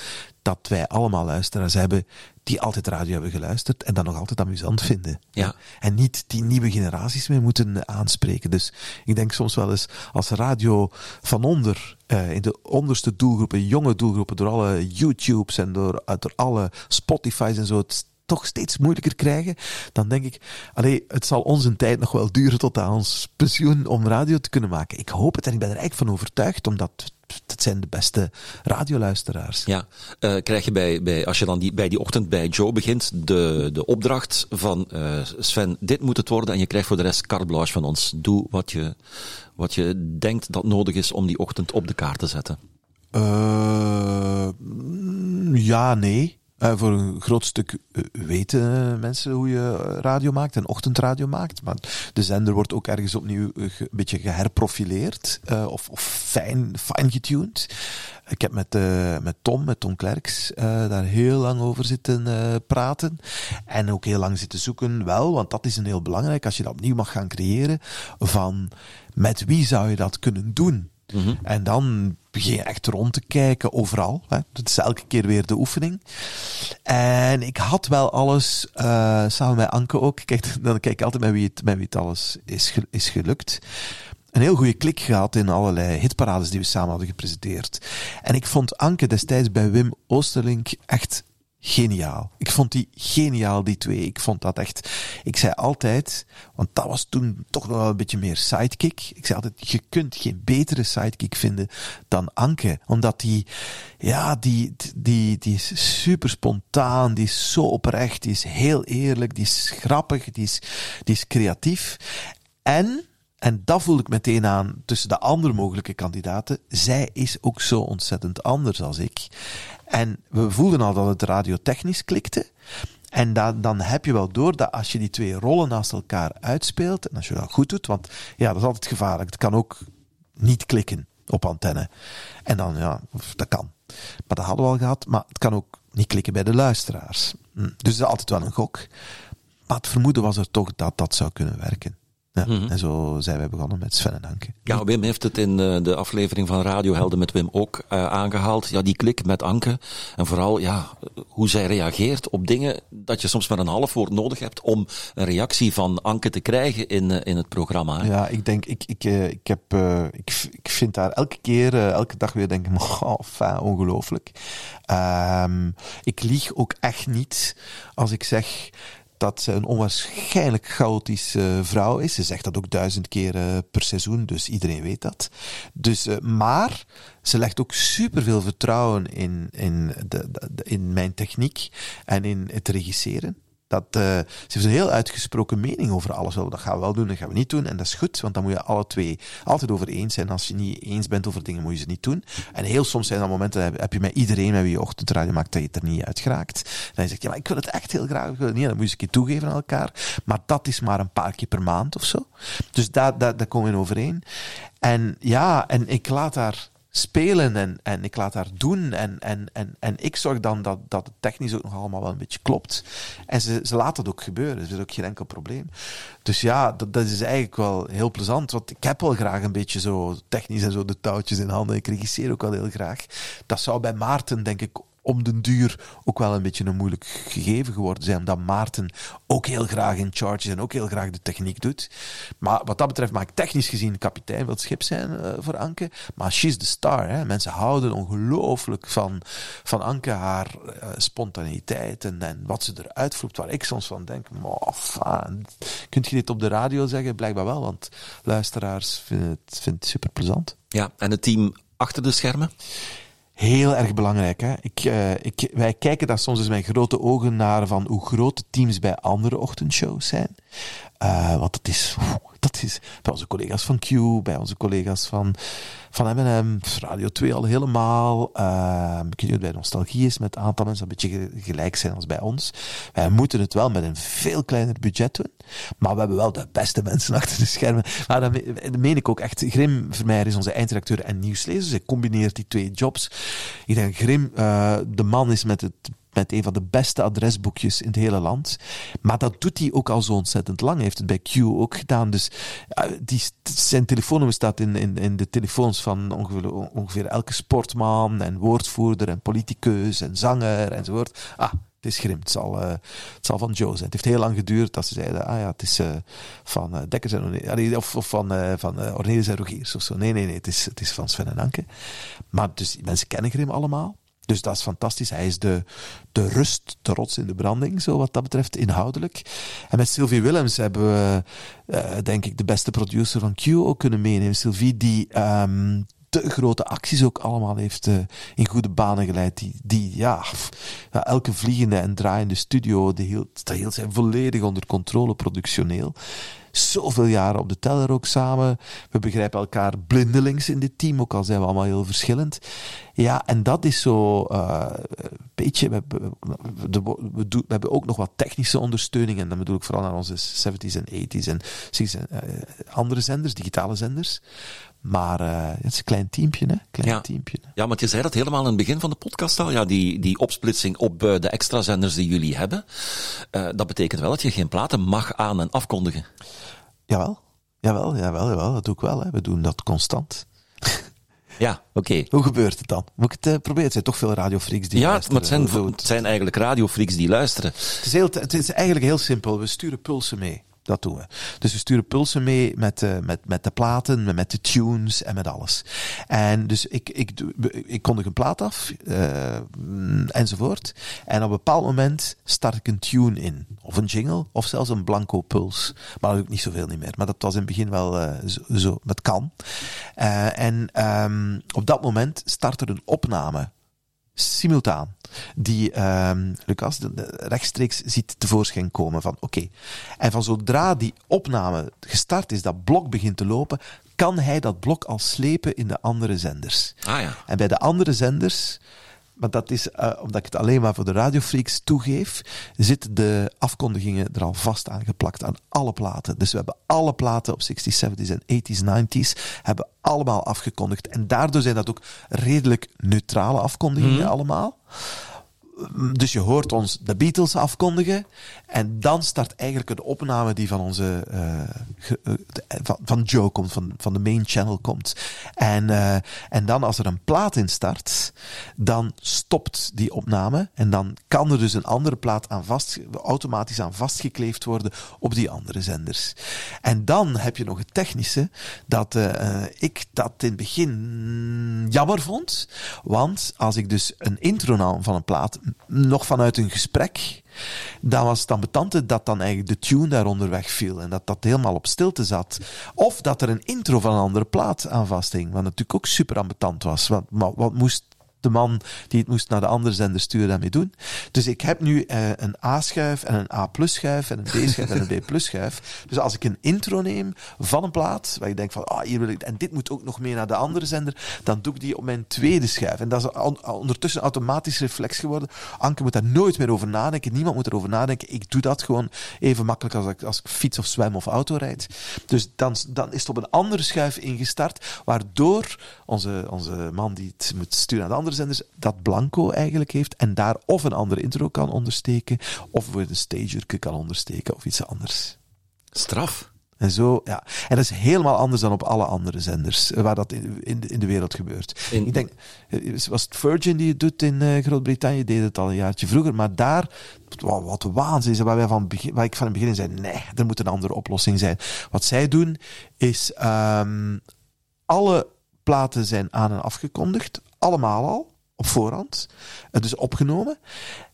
dat wij allemaal luisteraars hebben die altijd radio hebben geluisterd en dat nog altijd amusant vinden. Ja. En niet die nieuwe generaties meer moeten aanspreken. Dus ik denk soms wel eens als radio van onder, uh, in de onderste doelgroepen, jonge doelgroepen, door alle YouTubes en door, door alle Spotify's en zo, het toch steeds moeilijker krijgen, dan denk ik, allee, het zal ons een tijd nog wel duren tot aan ons pensioen om radio te kunnen maken. Ik hoop het en ik ben er eigenlijk van overtuigd, omdat het zijn de beste radioluisteraars. Ja, uh, krijg je bij, bij, als je dan die, bij die ochtend bij Joe begint, de, de opdracht van uh, Sven, dit moet het worden en je krijgt voor de rest carte blanche van ons. Doe wat je, wat je denkt dat nodig is om die ochtend op de kaart te zetten. Uh, ja, nee. Uh, voor een groot stuk uh, weten mensen hoe je radio maakt en ochtendradio maakt. Maar de zender wordt ook ergens opnieuw een beetje geherprofileerd of, of fijn, fijn getuned. Ik heb met, met Tom, met Tom Klerks, daar heel lang over zitten praten. En ook heel lang zitten zoeken, wel, want dat is een heel belangrijk als je dat opnieuw mag gaan creëren. Van met wie zou je dat kunnen doen? -hmm. En dan begin je echt rond te kijken overal. Dat is elke keer weer de oefening. En ik had wel alles, uh, samen met Anke ook, kijk, [laughs] dan kijk ik altijd met wie het, met wie het alles is, is gelukt. Een heel goede klik gehad in allerlei hitparades die we samen hadden gepresenteerd. En ik vond Anke destijds bij Wim Oosterlink echt geniaal. Ik vond die geniaal, die twee. Ik vond dat echt. Ik zei altijd, want dat was toen toch nog wel een beetje meer sidekick. Ik zei altijd, je kunt geen betere sidekick vinden dan Anke. Omdat die, ja, die, die, die is super spontaan, die is zo oprecht, die is heel eerlijk, die is grappig, die is, die is creatief. En en dat voel ik meteen aan tussen de andere mogelijke kandidaten. Zij is ook zo ontzettend anders als ik. En we voelden al dat het radiotechnisch klikte. En dan, dan heb je wel door dat als je die twee rollen naast elkaar uitspeelt, en als je dat goed doet, want ja, dat is altijd gevaarlijk. Het kan ook niet klikken op antenne. En dan, ja, dat kan. Maar dat hadden we al gehad, maar het kan ook niet klikken bij de luisteraars. Hm. Dus dat is altijd wel een gok. Maar het vermoeden was er toch dat dat zou kunnen werken. Ja, mm-hmm. En zo zijn wij begonnen met Sven en Anke. Ja, Wim heeft het in de, de aflevering van Radiohelden met Wim ook uh, aangehaald. Ja, die klik met Anke. En vooral, ja, hoe zij reageert op dingen dat je soms maar een half woord nodig hebt om een reactie van Anke te krijgen in, uh, in het programma. Hè? Ja, ik denk, ik, ik, uh, ik heb, ik, ik vind daar elke keer, elke dag weer denk ik, [laughs] oh, fijn, ongelooflijk. Um, ik lieg ook echt niet als ik zeg dat ze een onwaarschijnlijk chaotische vrouw is. Ze zegt dat ook duizend keer per seizoen, dus iedereen weet dat. Dus, uh, maar ze legt ook superveel vertrouwen in, in, de, in mijn techniek en in het regisseren. Dat, uh, ze heeft een heel uitgesproken mening over alles. Dat gaan we wel doen, dat gaan we niet doen. En dat is goed, want dan moet je alle twee altijd over eens zijn. Als je niet eens bent over dingen, moet je ze niet doen. En heel soms zijn er momenten, heb je met iedereen met wie je ochtendradio maakt, dat je het er niet uit geraakt. Dan je zegt, ja, maar ik wil het echt heel graag. Ik wil het niet, dan moet je een keer toegeven aan elkaar. Maar dat is maar een paar keer per maand of zo. Dus daar, daar, daar komen we in overeen. En ja, en ik laat daar spelen en, en ik laat haar doen. En, en, en, en ik zorg dan dat, dat het technisch ook nog allemaal wel een beetje klopt. En ze, ze laat dat ook gebeuren. Er is ook geen enkel probleem. Dus ja, dat, dat is eigenlijk wel heel plezant. Want ik heb wel graag een beetje zo technisch en zo de touwtjes in handen. Ik regisseer ook wel heel graag. Dat zou bij Maarten, denk ik, om den duur ook wel een beetje een moeilijk gegeven geworden zijn. Omdat Maarten ook heel graag in charge is en ook heel graag de techniek doet. Maar wat dat betreft mag ik technisch gezien kapitein van het schip zijn uh, voor Anke. Maar she's the star. Hè. Mensen houden ongelooflijk van, van Anke, haar uh, spontaniteit en, en, wat ze eruit vloept. Waar ik soms van denk, man, kunt je dit op de radio zeggen? Blijkbaar wel, want luisteraars vinden het, vinden het super plezant. Ja, en het team achter de schermen? Heel erg belangrijk. Hè? Ik, uh, ik, wij kijken daar soms eens met grote ogen naar van hoe groot teams bij andere ochtendshows zijn. Uh, want dat is, dat is bij onze collega's van Q, bij onze collega's van, van M&M, Radio 2 al helemaal. Uh, ik weet niet bij Nostalgie is met een aantal mensen een beetje gelijk zijn als bij ons. Wij moeten het wel met een veel kleiner budget doen. Maar we hebben wel de beste mensen [laughs] achter de schermen. Maar dat meen ik ook echt. Grim Vermeijer is onze eindredacteur en nieuwslezer. Hij combineert die twee jobs. Ik denk Grim, uh, de man is met het met een van de beste adresboekjes in het hele land. Maar dat doet hij ook al zo ontzettend lang. Hij heeft het bij Q ook gedaan. Dus uh, die, zijn telefoonnummer staat in, in, in de telefoons van ongeveer, ongeveer elke sportman en woordvoerder en politicus en zanger enzovoort. Ah, het is grim. Het zal, uh, het van Joe zijn. Het heeft heel lang geduurd dat ze zeiden, ah ja, het is uh, van uh, Dekkers of, of van, van Ornelis en Rogiers of zo. Nee, nee, nee, het is, is van Sven en Anke. Maar dus mensen kennen Grim allemaal. Dus dat is fantastisch. Hij is de, de rust, de rots in de branding, zo wat dat betreft, inhoudelijk. En met Sylvie Willems hebben we, uh, denk ik, de beste producer van Q ook kunnen meenemen. Sylvie, die um, de grote acties ook allemaal heeft uh, in goede banen geleid. Die, die ja, elke vliegende en draaiende studio, die hield, zijn volledig onder controle, productioneel zoveel jaren op de teller ook samen. We begrijpen elkaar blindelings in dit team, ook al zijn we allemaal heel verschillend. Ja, en dat is zo uh, een beetje. We, we, we, we, hebben ook nog wat technische ondersteuning. En dan bedoel ik vooral naar onze 70s en 80s en 60s en uh, andere zenders, digitale zenders. Maar uh, het is een klein teampje, hè? Klein ja. teampje. Ja, want je zei dat helemaal in het begin van de podcast al. Ja, die, die opsplitsing op uh, de extra zenders die jullie hebben. Uh, dat betekent wel dat je geen platen mag aan- en afkondigen. Jawel. Jawel, jawel, jawel. Dat doe ik wel. Hè. We doen dat constant. Ja, oké. Okay. Hoe gebeurt het dan? Moet ik het uh, proberen? Het zijn toch veel radiofreaks die ja, luisteren. Ja, maar het zijn, het zijn eigenlijk radiofreaks die luisteren. Het is, heel, het is eigenlijk heel simpel. We sturen pulsen mee. Dat doen we. Dus we sturen pulsen mee met, uh, met, met de platen, met de tunes en met alles. En dus ik, ik, ik kondig een plaat af, uh, enzovoort. En op een bepaald moment start ik een tune in. Of een jingle, of zelfs een blanco puls. Maar dat doe ik niet zoveel niet meer. Maar dat was in het begin wel uh, zo, dat kan. en um, op dat moment start er een opname simultaan die um, Lucas de, de rechtstreeks ziet tevoorschijn komen van oké. Okay. En van zodra die opname gestart is, dat blok begint te lopen, kan hij dat blok al slepen in de andere zenders. Ah, ja. En bij de andere zenders maar dat is, uh, omdat ik het alleen maar voor de radiofreaks toegeef, zitten de afkondigingen er al vast aangeplakt aan alle platen. Dus we hebben alle platen op 60s, 70s en 80s, 90s, hebben allemaal afgekondigd. En daardoor zijn dat ook redelijk neutrale afkondigingen mm. allemaal. Dus je hoort ons de Beatles afkondigen. En dan start eigenlijk een opname die van onze. Uh, van, van Joe komt, van, van de main channel komt. En, en dan als er een plaat in start, dan stopt die opname. En dan kan er dus een andere plaat aan vast, automatisch aan vastgekleefd worden op die andere zenders. En dan heb je nog het technische, dat ik dat in het begin jammer vond. Want als ik dus een intro nam van een plaat nog vanuit een gesprek, dan was het ambetante dat dan eigenlijk de tune daaronder wegviel en dat dat helemaal op stilte zat. Of dat er een intro van een andere plaat aan vasthing, wat natuurlijk ook super ambetant was. Want, wat moest de man die het moest naar de andere zender sturen daarmee doen. Dus ik heb nu uh, een A-schuif en een A-plus-schuif en een B-schuif en een B-plus-schuif. Dus als ik een intro neem van een plaat, waar ik denk van, ah, hier wil ik, en dit moet ook nog mee naar de andere zender, dan doe ik die op mijn tweede schuif. En dat is ondertussen automatisch reflex geworden. Anke moet daar nooit meer over nadenken. Niemand moet erover nadenken. Ik doe dat gewoon even makkelijk als ik, als ik fiets of zwem of auto rijd. Dus dan, dan is het op een andere schuif ingestart, waardoor onze, onze man die het moet sturen naar de andere zenders, dat blanco eigenlijk heeft en daar of een andere intro kan ondersteken, of een stager kan ondersteken of iets anders. Straf. En zo, ja. En dat is helemaal anders dan op alle andere zenders eh, waar dat in, in, de, in de wereld gebeurt. Ik denk, eh, was het Virgin die het doet in uh, Groot-Brittannië, deed het al een jaartje vroeger, maar daar, wat, wat waanzin is, waar, wij van begin, waar ik van het begin zei, nee, er moet een andere oplossing zijn. Wat zij doen, is um, alle platen zijn aan en afgekondigd, allemaal al, op voorhand, dus opgenomen.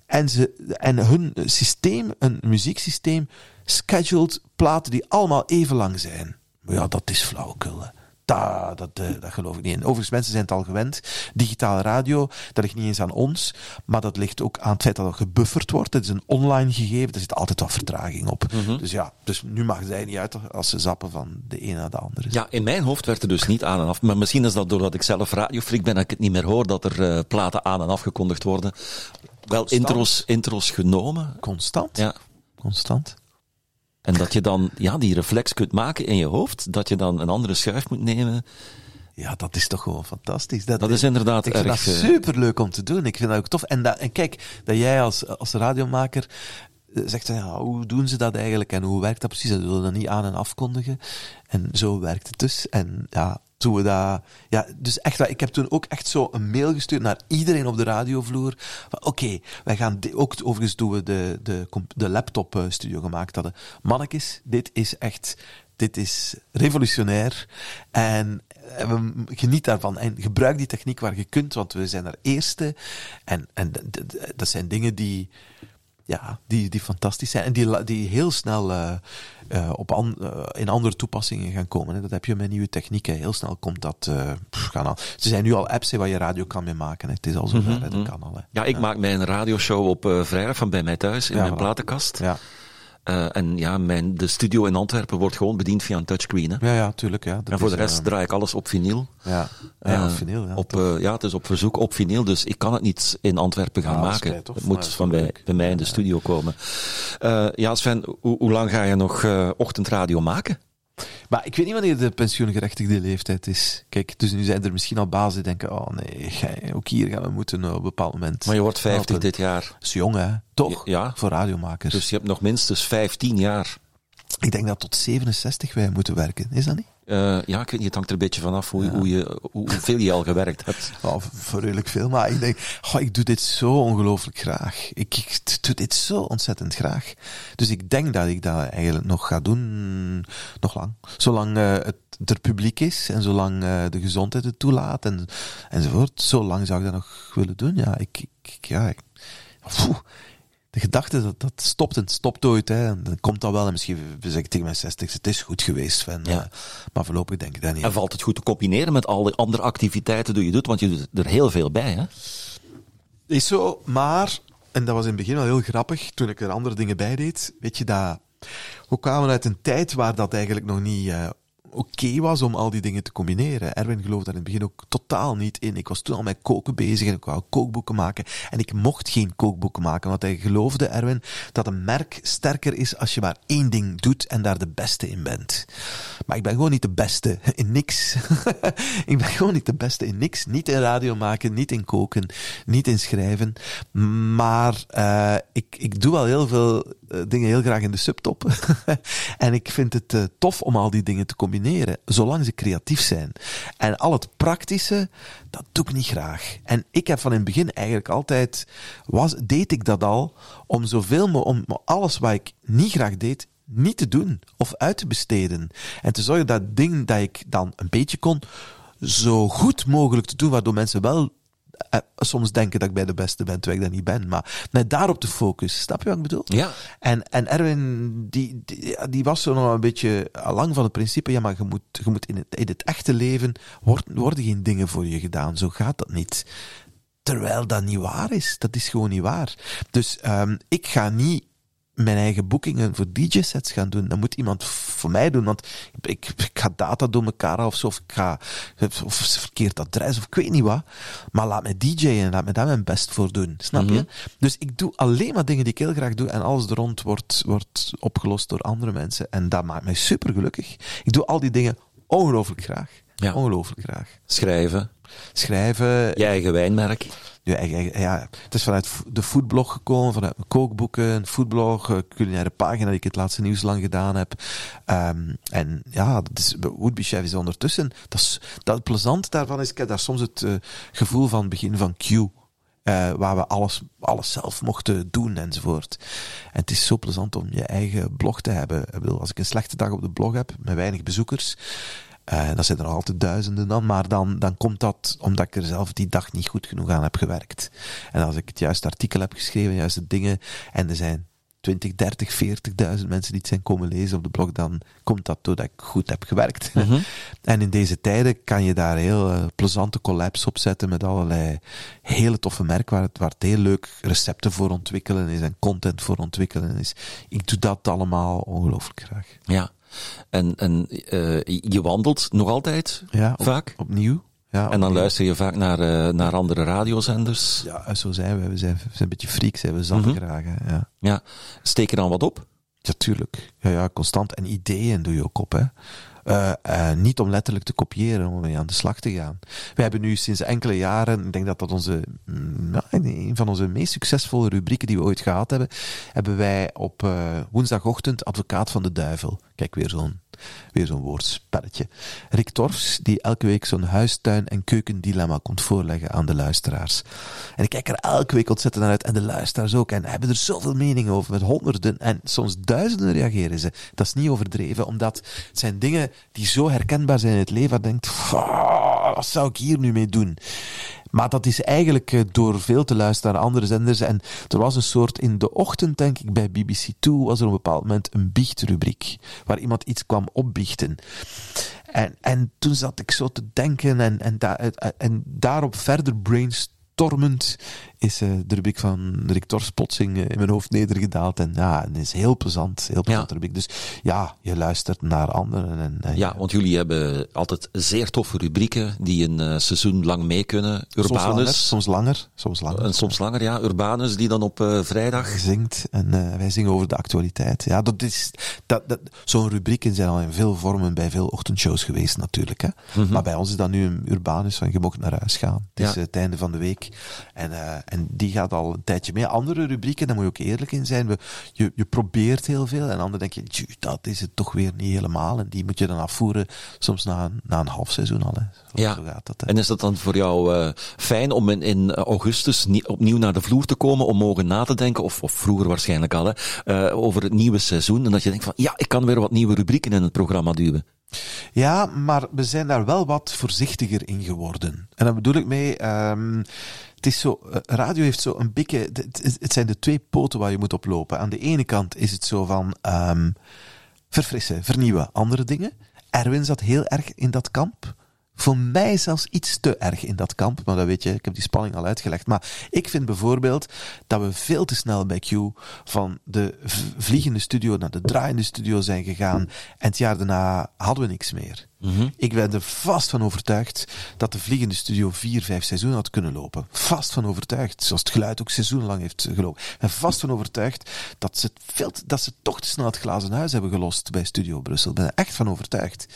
En, ze, en hun systeem, een muzieksysteem, scheduled platen die allemaal even lang zijn. Maar ja, dat is flauwekul. Dat, dat, eh, dat geloof ik niet. En overigens, mensen zijn het al gewend. Digitale radio, dat ligt niet eens aan ons, maar dat ligt ook aan het feit dat het gebufferd wordt. Het is een online gegeven, er zit altijd wat vertraging op. Mhm. Dus ja, dus nu mag zij niet uit als ze zappen van de een naar de andere. Ja, in mijn hoofd werd er dus niet aan en af. Maar misschien is dat doordat ik zelf radiofreak ben, dat ik het niet meer hoor, dat er uh, platen aan en afgekondigd worden. Wel intros, intros genomen. Constant? Ja. Constant. En dat je dan ja, die reflex kunt maken in je hoofd, dat je dan een andere schuif moet nemen. Ja, dat is toch gewoon fantastisch. Dat, dat is inderdaad ik vind dat eh, superleuk om te doen. Ik vind dat ook tof. En, dat, en kijk, dat jij als, als radiomaker eh, zegt, ja, hoe doen ze dat eigenlijk en hoe werkt dat precies? Dat willen dan niet aan en afkondigen. En zo werkt het dus. En ja, toen we dat, ja, dus echt, ik heb toen ook echt zo een mail gestuurd naar iedereen op de radiovloer. Oké, wij gaan, ook overigens toen we de, de, de laptop eh, studio gemaakt hadden. Mannekes, dit is echt, dit is revolutionair. En we geniet daarvan. En gebruik die techniek waar je kunt, want we zijn er eerste. En, en dat zijn dingen die, ja, die, die fantastisch zijn. En die, die heel snel uh, uh, op an, uh, in andere toepassingen gaan komen. Hè. Dat heb je met nieuwe technieken. Heel snel komt dat pff, gaan al. Er zijn nu al apps waar je radio kan mee maken. Hè. Het is al zover, mm -hmm. dat kan al. Hè. Ja, ik maak mijn radioshow op vrijdag van bij mij thuis in ja, mijn platenkast. Ja. Uh, en ja, mijn, de studio in Antwerpen wordt gewoon bediend via een touchscreen. Hè? Ja, ja, tuurlijk. Ja. Dat en voor de rest uh, draai ik alles op vinyl. Ja, ja op vinyl. Ja, op, uh, ja, het is op verzoek op vinyl, dus ik kan het niet in Antwerpen gaan ja, maken. Het moet van bij, bij mij in de studio komen. ja, Sven, hoe lang ga je nog ochtendradio maken? Maar ik weet niet wanneer de pensioengerechtigde leeftijd is. Kijk, dus nu zijn er misschien al bazen die denken, oh nee, ook hier gaan we moeten op een bepaald moment. Maar je wordt 50 dit jaar. Dat is jong, hè? Toch? Ja. Voor radiomakers. Dus je hebt nog minstens 15 jaar. Ik denk dat tot 67 wij moeten werken. Is dat niet? Uh, ja, ik weet niet, het hangt er een beetje vanaf hoe, ja. hoe je, hoe, hoeveel je al gewerkt hebt. [laughs] Oh, voor redelijk veel, maar ik denk, oh, ik doe dit zo ongelooflijk graag. Ik, ik, doe dit zo ontzettend graag. Dus ik denk dat ik dat eigenlijk nog ga doen, nog lang. Zolang uh, het er publiek is en zolang uh, de gezondheid het toelaat en, enzovoort. Zo lang zou ik dat nog willen doen, ja. Ik, ik ja, ik, de gedachte dat dat stopt en stopt ooit. Hè. En dan komt dat wel. En misschien zeg ik tegen mijn 60, het is goed geweest. Van, ja. uh, maar voorlopig denk ik dat niet. En valt het goed te combineren met al die andere activiteiten die je doet? Want je doet er heel veel bij, hè? Is zo, maar, en dat was in het begin wel heel grappig, toen ik er andere dingen bij deed, weet je dat... We kwamen uit een tijd waar dat eigenlijk nog niet uh, oké was om al die dingen te combineren. Erwin geloofde daar in het begin ook totaal niet in. Ik was toen al met koken bezig en ik wou kookboeken maken. En ik mocht geen kookboeken maken, want hij geloofde, Erwin, dat een merk sterker is als je maar één ding doet en daar de beste in bent. Maar ik ben gewoon niet de beste in niks. [laughs] ik ben gewoon niet de beste in niks. Niet in radio maken, niet in koken, niet in schrijven. Maar uh, ik, ik doe wel heel veel dingen heel graag in de subtop. [laughs] en ik vind het uh, tof om al die dingen te combineren, zolang ze creatief zijn. En al het praktische, dat doe ik niet graag. En ik heb van in het begin eigenlijk altijd, was, deed ik dat al, om zoveel mogelijk, om alles wat ik niet graag deed, niet te doen of uit te besteden. En te zorgen dat ding dat ik dan een beetje kon, zo goed mogelijk te doen, waardoor mensen wel soms denken dat ik bij de beste ben, terwijl ik dat niet ben. Maar net daarop te focussen, snap je wat ik bedoel? Ja. En, en Erwin, die, die, die was zo nog een beetje lang van het principe, ja, maar je moet, je moet in, het, in het echte leven, worden, worden geen dingen voor je gedaan. Zo gaat dat niet. Terwijl dat niet waar is. Dat is gewoon niet waar. Dus um, ik ga niet mijn eigen boekingen voor DJ-sets gaan doen. Dat moet iemand voor mij doen, want ik, ik ga data door elkaar of zo, of ik ga, of verkeerd adres, of ik weet niet wat. Maar laat mij DJ'en en laat me daar mijn best voor doen. Snap je? Mhm. Dus ik doe alleen maar dingen die ik heel graag doe en alles er rond wordt, wordt opgelost door andere mensen. En dat maakt mij super gelukkig. Ik doe al die dingen ongelooflijk graag. Ja. Ongelooflijk graag. Schrijven. Schrijven. Je eigen wijnmerk. Ja, ja, het is vanuit de foodblog gekomen, vanuit mijn kookboeken, een foodblog, een culinaire pagina die ik het laatste nieuws lang gedaan heb. Um, en ja, dat is, Woodby Chef is ondertussen. Dat, is, dat het plezant daarvan is, ik heb daar soms het uh, gevoel van begin van Q. Uh, waar we alles, alles zelf mochten doen enzovoort. En het is zo plezant om je eigen blog te hebben. Ik bedoel, als ik een slechte dag op de blog heb, met weinig bezoekers, uh, dat zijn er altijd duizenden dan, maar dan, dan komt dat omdat ik er zelf die dag niet goed genoeg aan heb gewerkt. En als ik het juiste artikel heb geschreven, juiste dingen, en er zijn 20, 30, 40.000 mensen die het zijn komen lezen op de blog, dan komt dat doordat ik goed heb gewerkt. Mm -hmm. [laughs] En in deze tijden kan je daar heel uh, plezante collabs op zetten met allerlei hele toffe merken waar het, waar het heel leuk recepten voor ontwikkelen is en content voor ontwikkelen is. Ik doe dat allemaal ongelooflijk graag. Ja. En, en uh, je wandelt nog altijd ja, vaak? Opnieuw. Ja, en dan luister je vaak naar, uh, naar andere radiozenders? Ja, zo zijn we. We zijn, we zijn een beetje freaks, hè. we zatten mm -hmm. graag. Hè. Ja. ja. Steek je dan wat op? Ja, tuurlijk. Ja, ja, constant. En ideeën doe je ook op, hè. Uh, uh, niet om letterlijk te kopiëren, om mee aan de slag te gaan. We hebben nu sinds enkele jaren, ik denk dat dat onze, nou, een van onze meest succesvolle rubrieken die we ooit gehad hebben, hebben wij op uh, woensdagochtend Advocaat van de Duivel. Kijk, weer zo'n Weer zo'n woordspelletje. Rick Torfs, die elke week zo'n huistuin- en keukendilemma komt voorleggen aan de luisteraars. En ik kijk er elke week ontzettend naar uit, en de luisteraars ook. En hebben er zoveel meningen over, met honderden en soms duizenden reageren ze. Dat is niet overdreven, omdat het zijn dingen die zo herkenbaar zijn in het leven, dat denkt, wat zou ik hier nu mee doen? Maar dat is eigenlijk eh, door veel te luisteren naar andere zenders. En er was een soort, in de ochtend denk ik, bij BBC 2 was er op een bepaald moment een biechtrubriek. Waar iemand iets kwam opbiechten. En, en toen zat ik zo te denken en, en, da, en daarop verder brainstormend is uh, de rubriek van Rick Tors plotsing uh, in mijn hoofd nedergedaald. En ja, het is heel plezant. Heel plezant ja. rubriek. Dus ja, je luistert naar anderen. En, en ja, want jullie hebben altijd zeer toffe rubrieken die een uh, seizoen lang mee kunnen. Urbanus. Soms langer, soms langer. En soms langer, ja. Urbanus die dan op vrijdag... Zingt. En wij zingen over de actualiteit. Ja, dat is... Dat, dat, Zo'n rubrieken zijn al in veel vormen bij veel ochtendshows geweest natuurlijk. Hè. Mm -hmm. Maar bij ons is dat nu een Urbanus van je mocht naar huis gaan. Het is het einde van de week. En en die gaat al een tijdje mee. Andere rubrieken, daar moet je ook eerlijk in zijn. We, je, je probeert heel veel en dan denk je, dat is het toch weer niet helemaal. En die moet je dan afvoeren, soms na, na een half seizoen al. Hè. Ja. Zo gaat dat, hè. En is dat dan voor jou uh, fijn om in, in augustus nie, opnieuw naar de vloer te komen, om mogen na te denken, of, of vroeger waarschijnlijk al, hè, uh, over het nieuwe seizoen. En dat je denkt van, ja, ik kan weer wat nieuwe rubrieken in het programma duwen. Ja, maar we zijn daar wel wat voorzichtiger in geworden. En daar bedoel ik mee, um, het is zo, radio heeft zo een beetje, het, zijn de twee poten waar je moet oplopen. Aan de ene kant is het zo van um, verfrissen, vernieuwen, andere dingen. Erwin zat heel erg in dat kamp. Voor mij zelfs iets te erg in dat kamp, maar dat weet je, ik heb die spanning al uitgelegd. Maar ik vind bijvoorbeeld dat we veel te snel bij Q van de vliegende studio naar de draaiende studio zijn gegaan. En het jaar daarna hadden we niks meer. Mm -hmm. Ik ben er vast van overtuigd dat de vliegende studio vier, vijf seizoenen had kunnen lopen. Vast van overtuigd, zoals het geluid ook seizoenlang heeft gelopen. En vast van overtuigd dat ze, veel, dat ze toch te snel het glazen huis hebben gelost bij Studio Brussel. Ik ben er echt van overtuigd.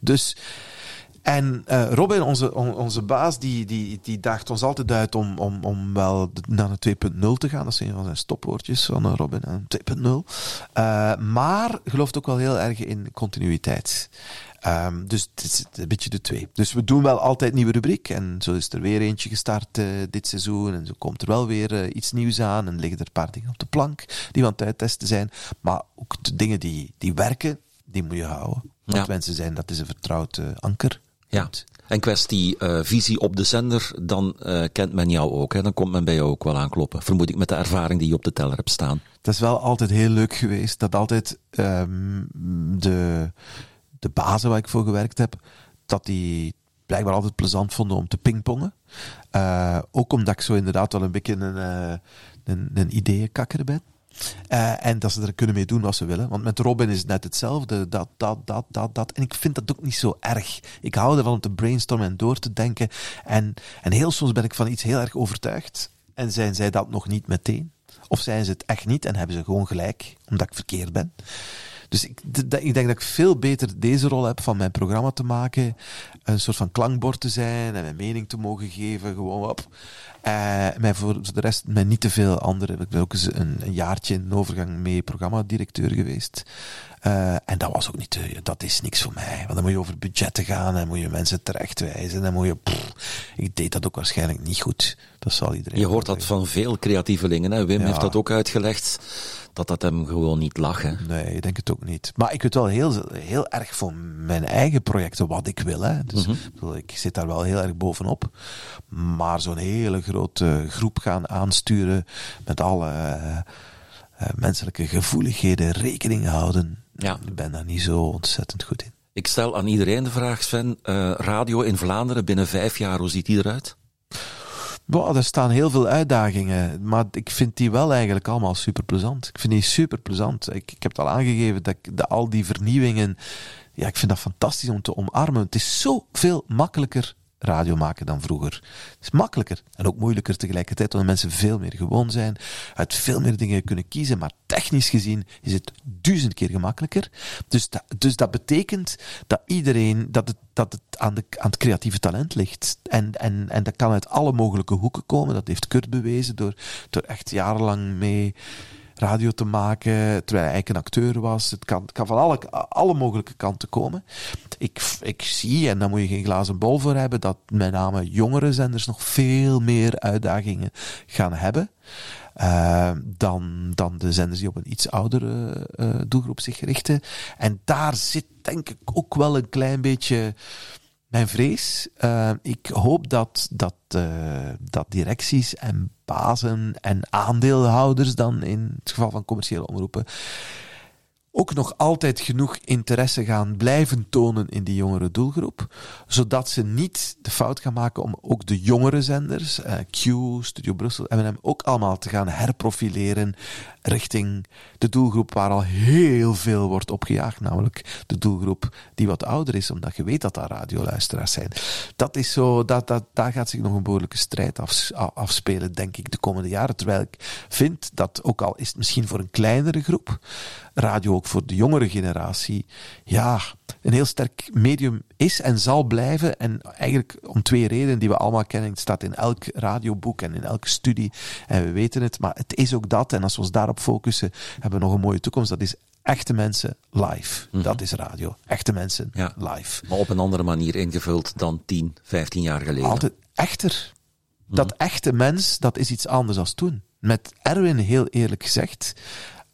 Dus... En uh, Robin, onze, on, onze baas, die, die, die daagt ons altijd uit om, om, om wel naar een 2.0 te gaan. Dat zijn een van zijn stopwoordjes van uh, Robin, een 2.0. Uh, maar gelooft ook wel heel erg in continuïteit. Um, dus het is een beetje de twee. Dus we doen wel altijd nieuwe rubriek. En zo is er weer eentje gestart uh, dit seizoen. En zo komt er wel weer uh, iets nieuws aan. En liggen er een paar dingen op de plank die we aan het uittesten zijn. Maar ook de dingen die, die werken, die moet je houden. Want ja. mensen zijn, dat is een vertrouwd uh, anker. Ja. En kwestie uh, visie op de zender, dan uh, kent men jou ook. Hè? Dan komt men bij jou ook wel aankloppen. Vermoed ik met de ervaring die je op de teller hebt staan. Dat is wel altijd heel leuk geweest. Dat altijd um, de, de bazen waar ik voor gewerkt heb, dat die blijkbaar altijd plezant vonden om te pingpongen. Uh, ook omdat ik zo inderdaad wel een beetje een, een, een ideeënkakker ben. Uh, en dat ze er kunnen mee doen wat ze willen. Want met Robin is het net hetzelfde. Dat, dat, dat, dat, dat. En ik vind dat ook niet zo erg. Ik hou ervan om te brainstormen en door te denken. En, en heel soms ben ik van iets heel erg overtuigd. En zijn zij dat nog niet meteen? Of zijn ze het echt niet en hebben ze gewoon gelijk, omdat ik verkeerd ben? Dus ik, ik, denk dat ik veel beter deze rol heb van mijn programma te maken. Een soort van klankbord te zijn en mijn mening te mogen geven. Gewoon op. Uh, mij voor de rest met niet te veel andere. Ik ben ook eens een, een jaartje in overgang mee programmadirecteur geweest. Uh, en dat was ook niet, uh, dat is niks voor mij. Want dan moet je over budgetten gaan en moet je mensen terechtwijzen. En dan moet je, pff, ik deed dat ook waarschijnlijk niet goed. Dat zal iedereen. Je hoort dat van veel creatievelingen. Hè? Wim ja. heeft dat ook uitgelegd dat dat hem gewoon niet lag. Hè? Nee, ik denk het ook niet. Maar ik weet wel heel, heel erg voor mijn eigen projecten wat ik wil. Hè. Dus mm -hmm. ik zit daar wel heel erg bovenop. Maar zo'n hele grote groep gaan aansturen met alle uh, uh, menselijke gevoeligheden rekening houden. Ja. Ik ben daar niet zo ontzettend goed in. Ik stel aan iedereen de vraag, Sven. Uh, radio in Vlaanderen binnen vijf jaar, hoe ziet die eruit? Er staan heel veel uitdagingen, maar ik vind die wel eigenlijk allemaal super plezant. Ik vind die super plezant. Ik, ik heb het al aangegeven dat ik al die vernieuwingen, ja, ik vind dat fantastisch om te omarmen. Het is zoveel makkelijker radio maken dan vroeger. Het is makkelijker en ook moeilijker tegelijkertijd, omdat mensen veel meer gewoon zijn, uit veel meer dingen kunnen kiezen, maar technisch gezien is het duizend keer gemakkelijker. Dus dat, dus dat betekent dat iedereen, dat het, dat het aan, de, aan het creatieve talent ligt. En, en, en dat kan uit alle mogelijke hoeken komen. Dat heeft Kurt bewezen door, door echt jarenlang mee radio te maken, terwijl hij eigenlijk een acteur was. Het kan, van alle, mogelijke kanten komen. Ik, ik zie, en daar moet je geen glazen bol voor hebben, dat met name jongere zenders nog veel meer uitdagingen gaan hebben. Uh, dan, dan de zenders die op een iets oudere uh, doelgroep zich richten. En daar zit denk ik ook wel een klein beetje mijn vrees. Uh, ik hoop dat, dat, dat directies en bazen en aandeelhouders dan in het geval van commerciële omroepen ook nog altijd genoeg interesse gaan blijven tonen in die jongere doelgroep, zodat ze niet de fout gaan maken om ook de jongere zenders, uh, Q, Studio Brussel, M&M, ook allemaal te gaan herprofileren richting de doelgroep waar al heel veel wordt opgejaagd, namelijk de doelgroep die wat ouder is, omdat je weet dat daar radioluisteraars zijn. Dat is zo, dat, dat, daar gaat zich nog een behoorlijke strijd af, afspelen, denk ik, de komende jaren. Terwijl ik vind dat, ook al is het misschien voor een kleinere groep, radio ook voor de jongere generatie, ja, een heel sterk medium is en zal blijven. En eigenlijk om twee redenen die we allemaal kennen. Het staat in elk radioboek en in elke studie. En we weten het. Maar het is ook dat. En als we ons daarop focussen, hebben we nog een mooie toekomst. Dat is echte mensen live. Mm -hmm. Dat is radio. Echte mensen ja. live. Maar op een andere manier ingevuld dan 10, 15 jaar geleden. Altijd echter. Dat -hmm. echte mens, dat is iets anders dan toen. Met Erwin, heel eerlijk gezegd.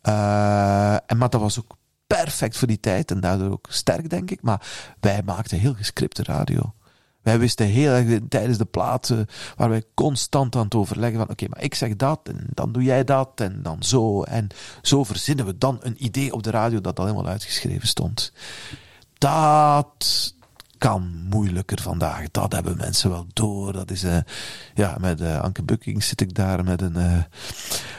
Uh, en, maar dat was ook perfect voor die tijd en daardoor ook sterk, denk ik. Maar wij maakten heel gescripte radio. Wij wisten heel erg tijdens de platen waar wij constant aan het overleggen van oké, maar ik zeg dat en dan doe jij dat en dan zo. En zo verzinnen we dan een idee op de radio dat al helemaal uitgeschreven stond. Dat, kan moeilijker vandaag. Dat hebben mensen wel door. Dat is, uh, ja, met uh, Anke Bukking zit ik daar met een, uh,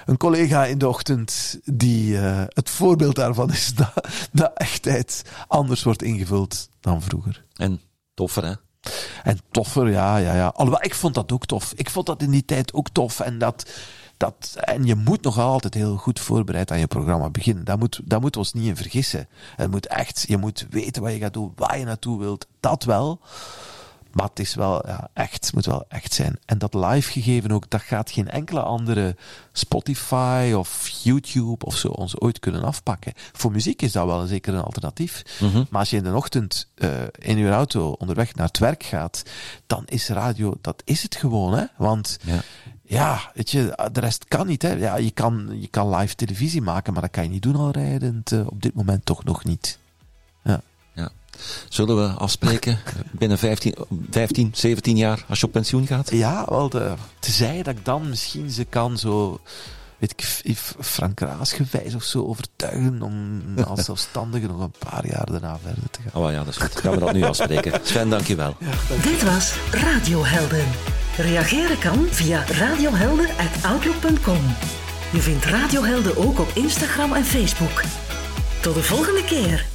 een collega in de ochtend die het voorbeeld daarvan is [laughs] dat, dat echtheid anders wordt ingevuld dan vroeger. En toffer, hè? En toffer, ja, ja, ja. Alhoewel, ik vond dat ook tof. Ik vond dat in die tijd ook tof. En dat, dat, en je moet nog altijd heel goed voorbereid aan je programma beginnen. Daar, moet, daar moeten we ons niet in vergissen. Het moet echt, je moet weten wat je gaat doen, waar je naartoe wilt. Dat wel. Maar het is wel ja, echt, het moet wel echt zijn. En dat live gegeven ook, dat gaat geen enkele andere Spotify of YouTube of zo ons ooit kunnen afpakken. Voor muziek is dat wel zeker een alternatief. Mm -hmm. Maar als je in de ochtend uh, in je auto onderweg naar het werk gaat, dan is radio, dat is het gewoon. Hè? Want ja ja, weet je, de rest kan niet. Hè. Ja, je, kan, je kan live televisie maken, maar dat kan je niet doen al rijdend. Uh, op dit moment toch nog niet. Ja. ja. Zullen we afspreken [laughs] binnen 15, 15, 17 jaar als je op pensioen gaat? Ja, wel, de, tezij dat ik dan misschien ze kan zo weet ik, Frank Raas gewijs of zo overtuigen om [laughs] als zelfstandige nog een paar jaar daarna verder te gaan. Oh ja, dat is goed. Gaan we dat nu afspreken. [laughs] Sven, dankjewel. Dit was Radiohelden. Reageren kan via radiohelden.outlook.com. Je vindt Radiohelden ook op Instagram en Facebook. Tot de volgende keer.